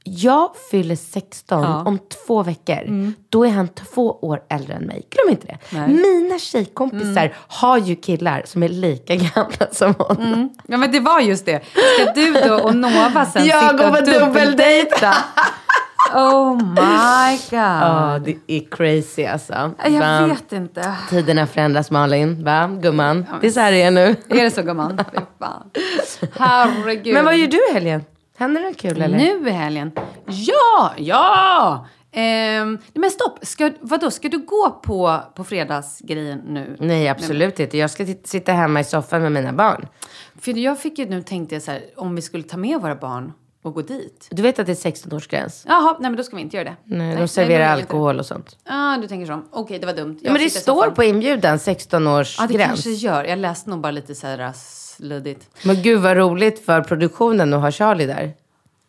D: Jag fyller 16 om två veckor. Då är han två år äldre än mig. Glöm inte det. Mina tjejkompisar har ju killar som är lika gamla <laughs> som honom.
C: Ja men det var just det. Ska du då och Nova sen <laughs>
D: Jag
C: sitta och
D: dubbeldejta. <laughs>
C: Oh my god.
D: Ja, det är crazy alltså.
C: Jag
D: Va?
C: vet inte.
D: Tiderna förändras Malin, va? Gumman? Det är så här det är nu.
C: Är det så gumman? <laughs> Herregud.
D: Men vad gör du i helgen? Händer det något kul eller?
C: Nu i helgen? Ja, ja! Ehm, men stopp, ska, vadå, ska du gå på, på fredagsgrejen nu?
D: Nej, absolut inte. Jag ska sitta hemma i soffan med mina barn.
C: För jag fick ju nu, tänkte jag så här, om vi skulle ta med våra barn och gå dit.
D: Du vet att det är 16-årsgräns?
C: Jaha, nej men då ska vi inte göra det.
D: Nej, de
C: då
D: serverar
C: jag inte.
D: alkohol och sånt.
C: Ja, ah, du tänker så. Okej, det var dumt.
D: Ja, men det står på inbjudan
C: Ja, det
D: 16-årsgräns.
C: kanske gör. Jag läste nog bara lite så här sluddigt.
D: men gud vad roligt för produktionen att ha Charlie där.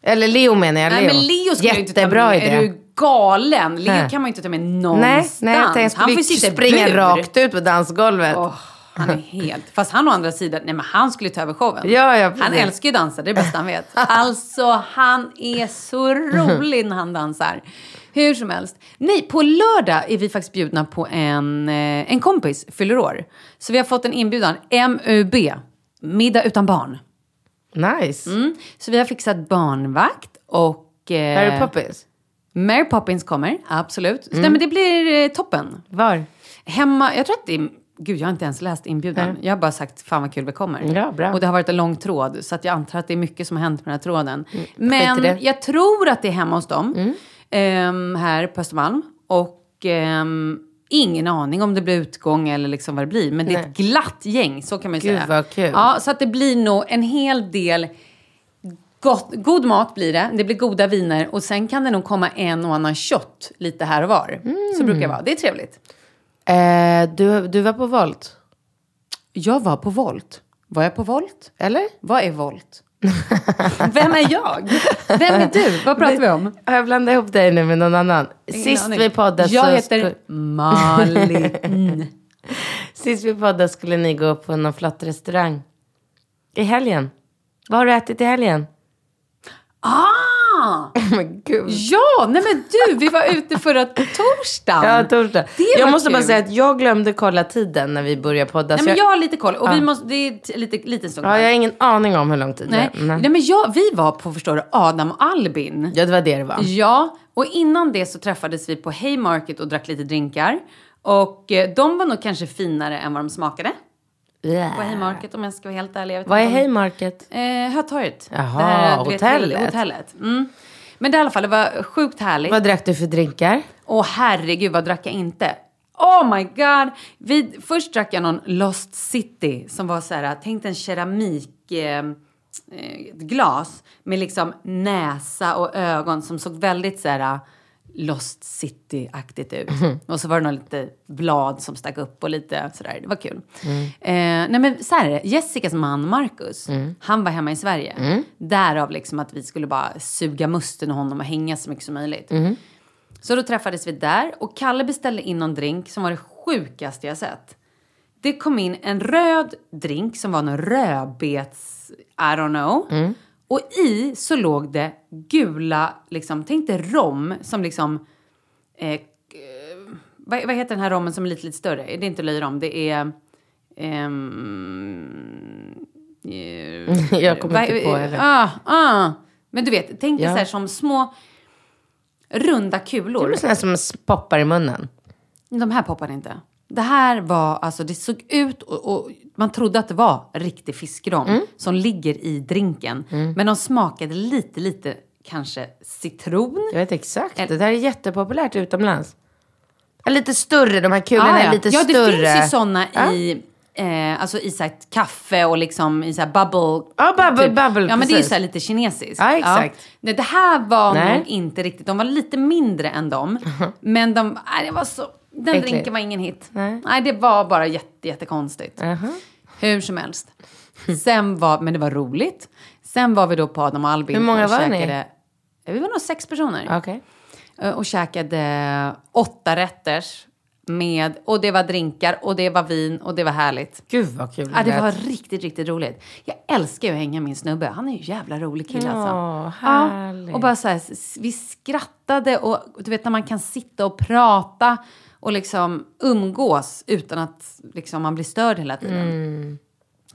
D: Eller Leo menar jag.
C: Nej,
D: Leo.
C: men Leo skulle jag inte ta med.
D: idé.
C: Är du galen? Leo
D: Nej.
C: kan man ju inte ta med
D: Nej,
C: någonstans.
D: nej, jag tänkte jag
C: han får
D: skulle
C: sitta
D: springa
C: bur.
D: rakt ut på dansgolvet.
C: Åh, han är <laughs> helt... Fast han å andra sidan, nej men han skulle ta över showen.
D: Ja, ja,
C: han älskar ju dansa, det är det bästa han vet. <laughs> Alltså, han är så rolig när han dansar. Hur som helst. Nej, på lördag är vi faktiskt bjudna på en, eh, en kompis fyller år. Så vi har fått en inbjudan, MUB, middag utan barn.
D: Nice.
C: Mm. Så vi har fixat barnvakt och... Eh,
D: Harry Poppins?
C: Mary Poppins kommer, absolut.
D: Mm.
C: Nej, men det blir eh, toppen.
D: Var?
C: Hemma, jag tror att det är... Gud, jag har inte ens läst inbjudan. Jag har bara sagt, fan vad kul vi kommer.
D: Ja, bra.
C: Och det har varit en lång tråd, så att jag antar att det är mycket som har hänt med den här tråden.
D: Mm,
C: Men jag tror att det är hemma hos dem,
D: Mm.
C: ehm, här på Östermalm. Och ehm, ingen aning om det blir utgång eller liksom vad det blir. Men det är ett glatt gäng, så kan man ju
D: Gud,
C: säga.
D: vad kul.
C: Ja, så att det blir nog en hel del Gott, god mat blir det, det blir goda viner och sen kan det nog komma en och annan shot lite här och var. Så brukar det vara, det är trevligt.
D: Eh, du, du var på Volt?
C: Jag var på Volt. Var jag på Volt?
D: Eller?
C: Vad är Volt? <laughs> Vem är jag? Vem är du? Vad pratar vi om?
D: Har jag blandat ihop dig nu med någon annan?
C: Ingen
D: Sist
C: aning.
D: vi poddade
C: Jag
D: så
C: heter Malin. <laughs>
D: Sist vi poddade skulle ni gå på någon flott restaurang. I helgen. Vad har du ätit i helgen?
C: Ah! <laughs>
D: Men gud.
C: Ja, nej men du, vi var ute förra torsdagen.
D: Ja, torsdag. Jag måste bara
C: kul.
D: säga att jag glömde kolla tiden när vi började podda.
C: Nej, men
D: jag,
C: jag har lite koll och vi
D: Ja.
C: måste, det är lite, lite stund
D: ja, jag har ingen aning om hur lång tid
C: Nej,
D: det är.
C: nej men jag, vi var på, förstår du, Adam och Albin.
D: Ja, det var det det var.
C: Ja, och innan det så träffades vi på Haymarket och drack lite drinkar. Och eh, de var nog kanske finare än vad de smakade på Haymarket om jag ska vara helt ärlig.
D: Vad är Haymarket?
C: Eh, Hötorget.
D: Jaha,
C: Det här, du vet,
D: hotellet.
C: hotellet. Mm. Men det, i alla fall, det var sjukt härligt.
D: Vad drack du för drinkar?
C: Åh herregud, vad drack jag inte? Oh my god! Vi, först drack jag någon Lost City som var så här, tänk en keramik... Eh, eh, glas med liksom näsa och ögon som såg väldigt så här Lost City-aktigt ut. Och så var det några lite blad som stack upp och lite sådär. Det var kul. Eh, nej men så här är det. Jessicas man Marcus, han var hemma i Sverige. Därav liksom att vi skulle bara suga musten ur honom och hänga så mycket som möjligt. Så då träffades vi där och Kalle beställde in någon drink som var det sjukaste jag sett. Det kom in en röd drink som var någon rödbets... I don't know. Och i så låg det gula, liksom, tänk dig rom som liksom... Eh, eh, vad, vad heter den här rommen som är lite, lite större? Det är inte löjrom, det är ehm, eh, <laughs>
D: Jag kommer inte
C: vad-
D: på heller.
C: Ah, ah. Men du vet, tänk dig
D: Ja.
C: så här som små runda
D: Det
C: kulor.
D: blir såna här som poppar i munnen.
C: De här poppade inte. Det här var, alltså det såg ut och, och man trodde att det var riktig fiskrom
D: Mm.
C: som ligger i drinken. Men de smakade lite, lite kanske citron.
D: Jag vet exakt.
C: Eller-
D: Det där är jättepopulärt utomlands. Ja, Lite större, de här kulorna
C: Ah,
D: är
C: ja.
D: lite
C: ja,
D: större.
C: det finns ju sådana
D: Ja.
C: i, eh, alltså i så kaffe och liksom i så här bubble.
D: Ja, bubble, bubble,
C: Ja, men det är ju
D: precis.
C: så lite kinesiskt.
D: Ja, exakt.
C: Nej, det här var
D: Nej.
C: nog inte riktigt, de var lite mindre än dem. <laughs> Men de, nej, det var så, den
D: Äckligt.
C: drinken var ingen hit.
D: Nej.
C: det var bara jätte, jättekonstigt.
D: Jaha.
C: Hur som helst. Sen var, men det var roligt. Sen var vi då på Adam och Albin.
D: Hur många
C: och
D: var ni?
C: käkade, Vi var nog sex personer.
D: Okej.
C: Eh, Och käkade åtta rätters. Med, och det var drinkar och det var vin och det var härligt.
D: Gud vad kul
C: Ja, det var riktigt, riktigt roligt. Jag älskar ju att hänga med min snubbe. Han är ju en jävla rolig kille alltså.
D: Ja, härligt.
C: och bara så här, vi skrattade och du vet när man kan sitta och prata och liksom umgås utan att liksom, man blir störd hela tiden.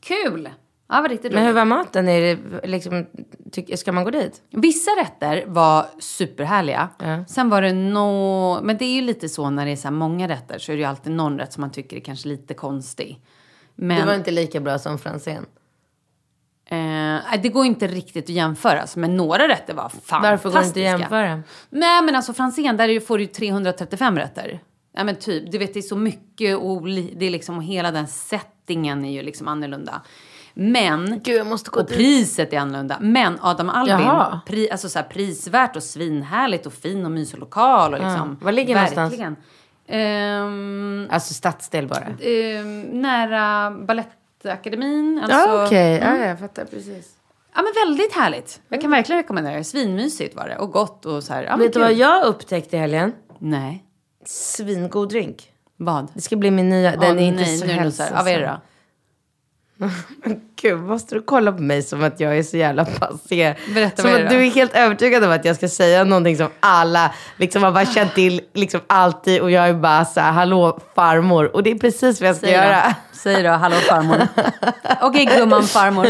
C: Kul! Ja, var riktigt
D: Mm. Men hur var maten? Är det liksom, tyck, ska man gå dit?
C: Vissa rätter var superhärliga.
D: Ja.
C: Sen var det nå... Men det är ju lite så när det är så många rätter så är det ju alltid någon rätt som man tycker är kanske lite konstig. Men
D: Det var inte lika bra som fransen.
C: eh, det går inte riktigt att jämföra. alltså, Men några rätter var fantastiska.
D: Varför går det inte att jämföra?
C: Nej men alltså fransen där får du ju 335 rätter. Ja men typ, du vet det är så mycket och det är liksom och hela den settingen är ju liksom annorlunda. Men,
D: Gud,
C: och
D: dit.
C: priset är annorlunda. Men Adam Albin, pri, alltså så här, prisvärt och svinhärligt och fin och mysig lokal och liksom.
D: Var ligger det någonstans?
C: verkligen. Ehm,
D: Alltså stadsdel bara.
C: ehm, nära Balettakademin. Alltså,
D: ja, okej. Ja, jag fattar precis.
C: Ja men väldigt härligt. Jag kan verkligen rekommendera det. Svinmysigt var det. Och gott och så här. Ja,
D: Vet du vad jag upptäckte i helgen?
C: Nej.
D: Svingod drink.
C: Vad?
D: Det ska bli min nya. Den är inte
C: nej,
D: så.
C: Ja, vad är det då? <laughs>
D: Gud, måste du kolla på mig som att jag är så jävla passé?
C: Berätta,
D: som att du är helt övertygad om att jag ska säga någonting som alla liksom har bara känt till liksom alltid och jag är bara så här, hallå farmor. Och det är precis vad jag ska
C: Säg
D: göra.
C: då. Säg då, hallå farmor. <laughs> Okej gumman, farmor.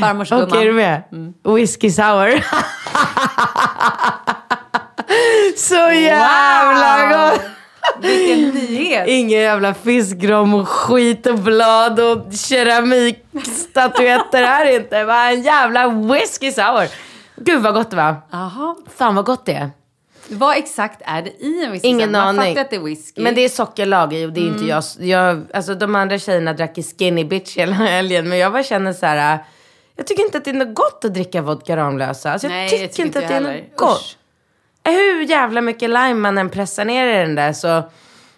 C: Farmors gumman.
D: Okej, är du med?
C: Mm.
D: Whisky sour. <laughs> <laughs> så jävla gott!
C: Vilken nyhet.
D: Ingen jävla fiskrom och skit och blad och keramikstatyetter här inte. Bara en jävla whisky sour. Gud vad gott det var.
C: Jaha.
D: Fan vad gott det är.
C: Vad exakt är det i en whisky?
D: Ingen
C: Man
D: aning.
C: att det är whisky.
D: Men det är sockerlag i och det är inte jag. jag. Alltså de andra tjejerna drack i skinny bitch hela helgen. Men jag bara känner så här. äh, Jag tycker inte att det är något gott att dricka vodka Ramlösa. Alltså, jag
C: Nej,
D: tycker
C: jag tycker
D: inte att det är något gott. Hur jävla mycket lime man än pressar ner i den där så,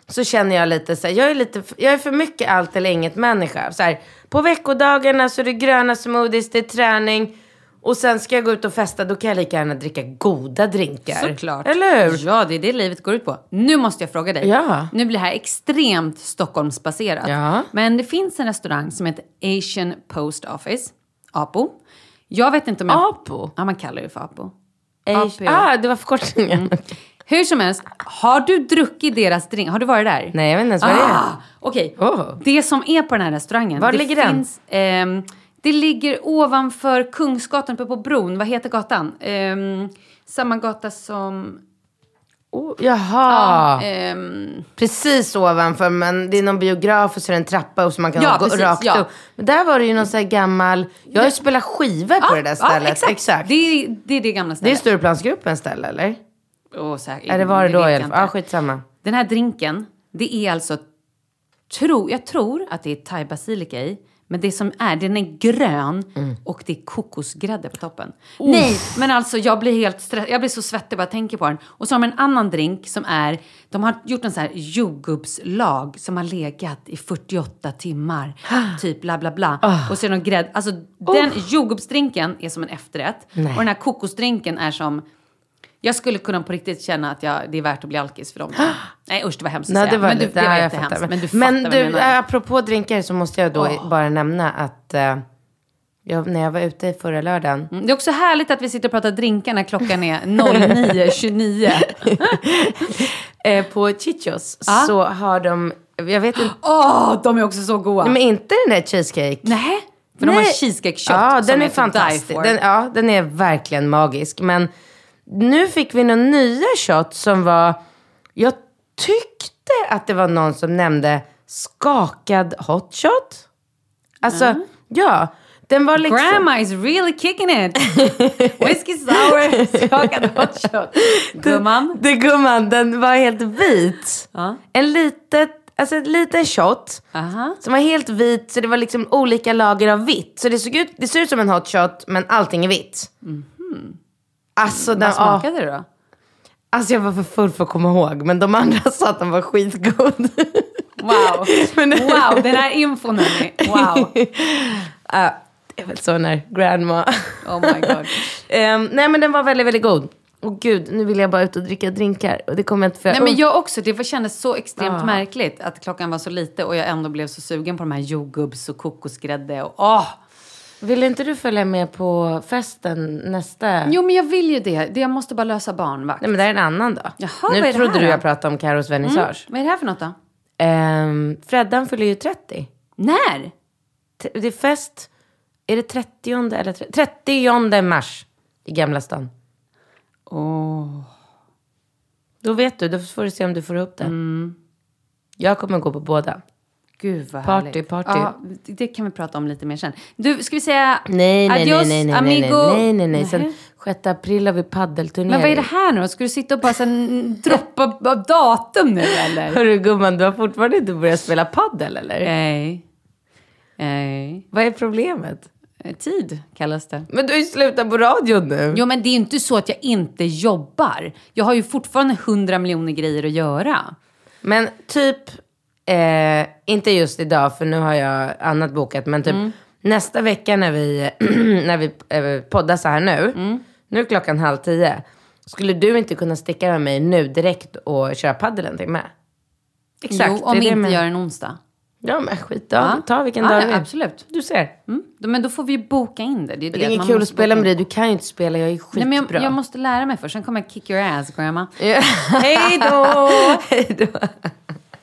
D: så känner jag lite så här, jag är, lite, jag är för mycket allt eller inget människa. Så här, på veckodagarna så är det gröna smoothies, det är träning och sen ska jag gå ut och festa, då kan jag lika gärna dricka goda drinkar.
C: Såklart.
D: Eller hur?
C: Ja, det är det livet går ut på. Nu måste jag fråga dig.
D: Ja.
C: Nu blir det här extremt Stockholmsbaserat.
D: Ja.
C: Men det finns en restaurang som heter Asian Post Office, APO. Jag vet inte om jag...
D: Apo?
C: Ja, man kallar det för APO. APO.
D: Ah, det var förkortningen. <laughs>
C: Hur som helst, har du druckit deras drink? Har du varit där?
D: Nej, jag vet inte ens vad det är.
C: Ah, Okej,
D: Oh.
C: det som är på den här restaurangen.
D: Var
C: det
D: ligger den?
C: finns, ehm, det ligger ovanför Kungsgatan uppe på bron. Vad heter gatan? Ehm, samma gata som...
D: Oh, jaha.
C: ehm,
D: Precis ovanför, men det är någon biograf och så är det en trappa och så man kan
C: Ja,
D: gå
C: precis,
D: rakt
C: ja.
D: upp. Men där var det ju någon sån här gammal, jag har ju spelat skivor på det där stället.
C: Ja,
D: exakt.
C: Det, är, det är det gamla
D: Det är
C: stället.
D: Stureplansgruppens ställe eller?
C: Åh, säkert.
D: Det var det då i alla fall? Ja, skitsamma.
C: Den här drinken, det är alltså... Tro, jag tror att det är thai basilika i. Men det som är, den är grön
D: Mm.
C: och det är kokosgrädde på toppen. Nej, men alltså jag blir helt stress, jag blir så svettig bara jag tänker på den. Och så har de en annan drink som är, de har gjort en så här jordgubbslag som har legat i 48 timmar. <gasps> typ bla bla bla.
D: Ah.
C: Och så är det någon grädde. Alltså den jordgubbsdrinken är som en efterrätt.
D: Nej.
C: Och den här kokosdrinken är som jag skulle kunna på riktigt känna att jag, det är värt att bli alkis för dem. <gasps> Nej usch det var hemskt att
D: Nej,
C: säga.
D: det var
C: men du, det var
D: ja, jag
C: jättehemskt. Men du fattar
D: Men
C: vad jag
D: du,
C: menar.
D: äh, apropå drinkar så måste jag då bara nämna att eh, jag, när jag var ute förra lördagen.
C: Mm, Det är också härligt att vi sitter och pratar drinkar när klockan är <laughs> 09.29. <laughs>
D: Eh, på Chichos
C: Ja.
D: så har de jag vet inte,
C: Åh, de är också så goda.
D: nej, men inte den där cheesecake.
C: Nej, för de har
D: Nej.
C: cheesecake-kött
D: Ja,
C: som
D: den är
C: to die
D: fantastisk. Den, ja, den är verkligen magisk. Men nu fick vi några nya shot som var... Jag tyckte att det var någon som nämnde skakad hot shot. Alltså, ja. Den var liksom...
C: Grandma is really kicking it. <laughs> Whiskey sour, skakad hot shot. <laughs> Gumman.
D: Det gumman, den var helt vit.
C: Ja.
D: En litet, alltså en liten shot.
C: Aha.
D: Som var helt vit, så det var liksom olika lager av vitt. Så det såg ut, det ser ut som en hot shot, men allting är vitt. Alltså, den.
C: Vad
D: ah,
C: smakade det då?
D: alltså jag var för full för att komma ihåg, men de andra <laughs> sa att den var skitgod.
C: Wow. <laughs>
D: Men-
C: wow, den här infon hörni. Wow. <laughs>
D: Ja, det är väl så när grandma...
C: Oh my god.
D: Ehm, nej men den var väldigt, väldigt god. Och gud, nu vill jag bara ut och dricka drinkar. Och det kommer jag inte för
C: Nej men jag också, det kändes så extremt märkligt att klockan var så lite och jag ändå blev så sugen på de här jordgubbs och kokosgrädde och åh!
D: Vill inte du följa med på festen nästa?
C: Jo men jag vill ju det. det jag måste bara lösa barnvakt.
D: Nej men det är en annan då.
C: Jaha, vad är
D: nu
C: det
D: trodde
C: här
D: du jag pratade om Carros vernissage.
C: Vad är det här för något då?
D: Mm. Freddan fyller ju 30.
C: När?
D: T- Det är fest, är det 30 eller tre- 30 mars i Gamla stan.
C: Åh.
D: Då vet du, då får du se om du får ihop det. Jag kommer gå på båda.
C: Gud vad
D: Party,
C: härligt.
D: party.
C: Ja, det kan vi prata om lite mer sen. Du, ska vi säga
D: Nej, nej,
C: adios,
D: nej, nej, nej,
C: amigo?
D: nej, nej, nej, nej. Sen
C: Nähä.
D: 6 april har vi paddelturnering.
C: Men vad är det här nu då? Ska du sitta och bara sen, <laughs> droppa av datum nu eller?
D: Hörru gumman, du har fortfarande inte börjat spela paddel eller?
C: Nej. Nej.
D: Vad är problemet?
C: Eh, Tid kallas det.
D: Men du har ju slutat på radion nu.
C: Jo men det är inte så att jag inte jobbar. Jag har ju fortfarande hundra miljoner grejer att göra.
D: Men typ, eh, inte just idag för nu har jag annat bokat, men typ nästa vecka när vi, <clears throat> när vi eh, poddar så här nu, nu är klockan halv tio. Skulle du inte kunna sticka med mig nu direkt och köra padel en timme? Exakt.
C: jo, om
D: det är
C: vi
D: det
C: inte
D: med-
C: gör en onsdag.
D: Ja men skit ta, ta vilken
C: Ja,
D: dag
C: ja,
D: du vill.
C: absolut.
D: Du ser.
C: Mm. Då- Men då får vi ju boka in det. Det är,
D: Det är
C: att
D: inget kul att spela med dig, du kan ju inte spela, jag är skitbra.
C: Nej, men jag, jag måste lära mig först, sen kommer jag kick your ass grandma.
D: Ja.
C: Hej då! <laughs>
D: Hej då.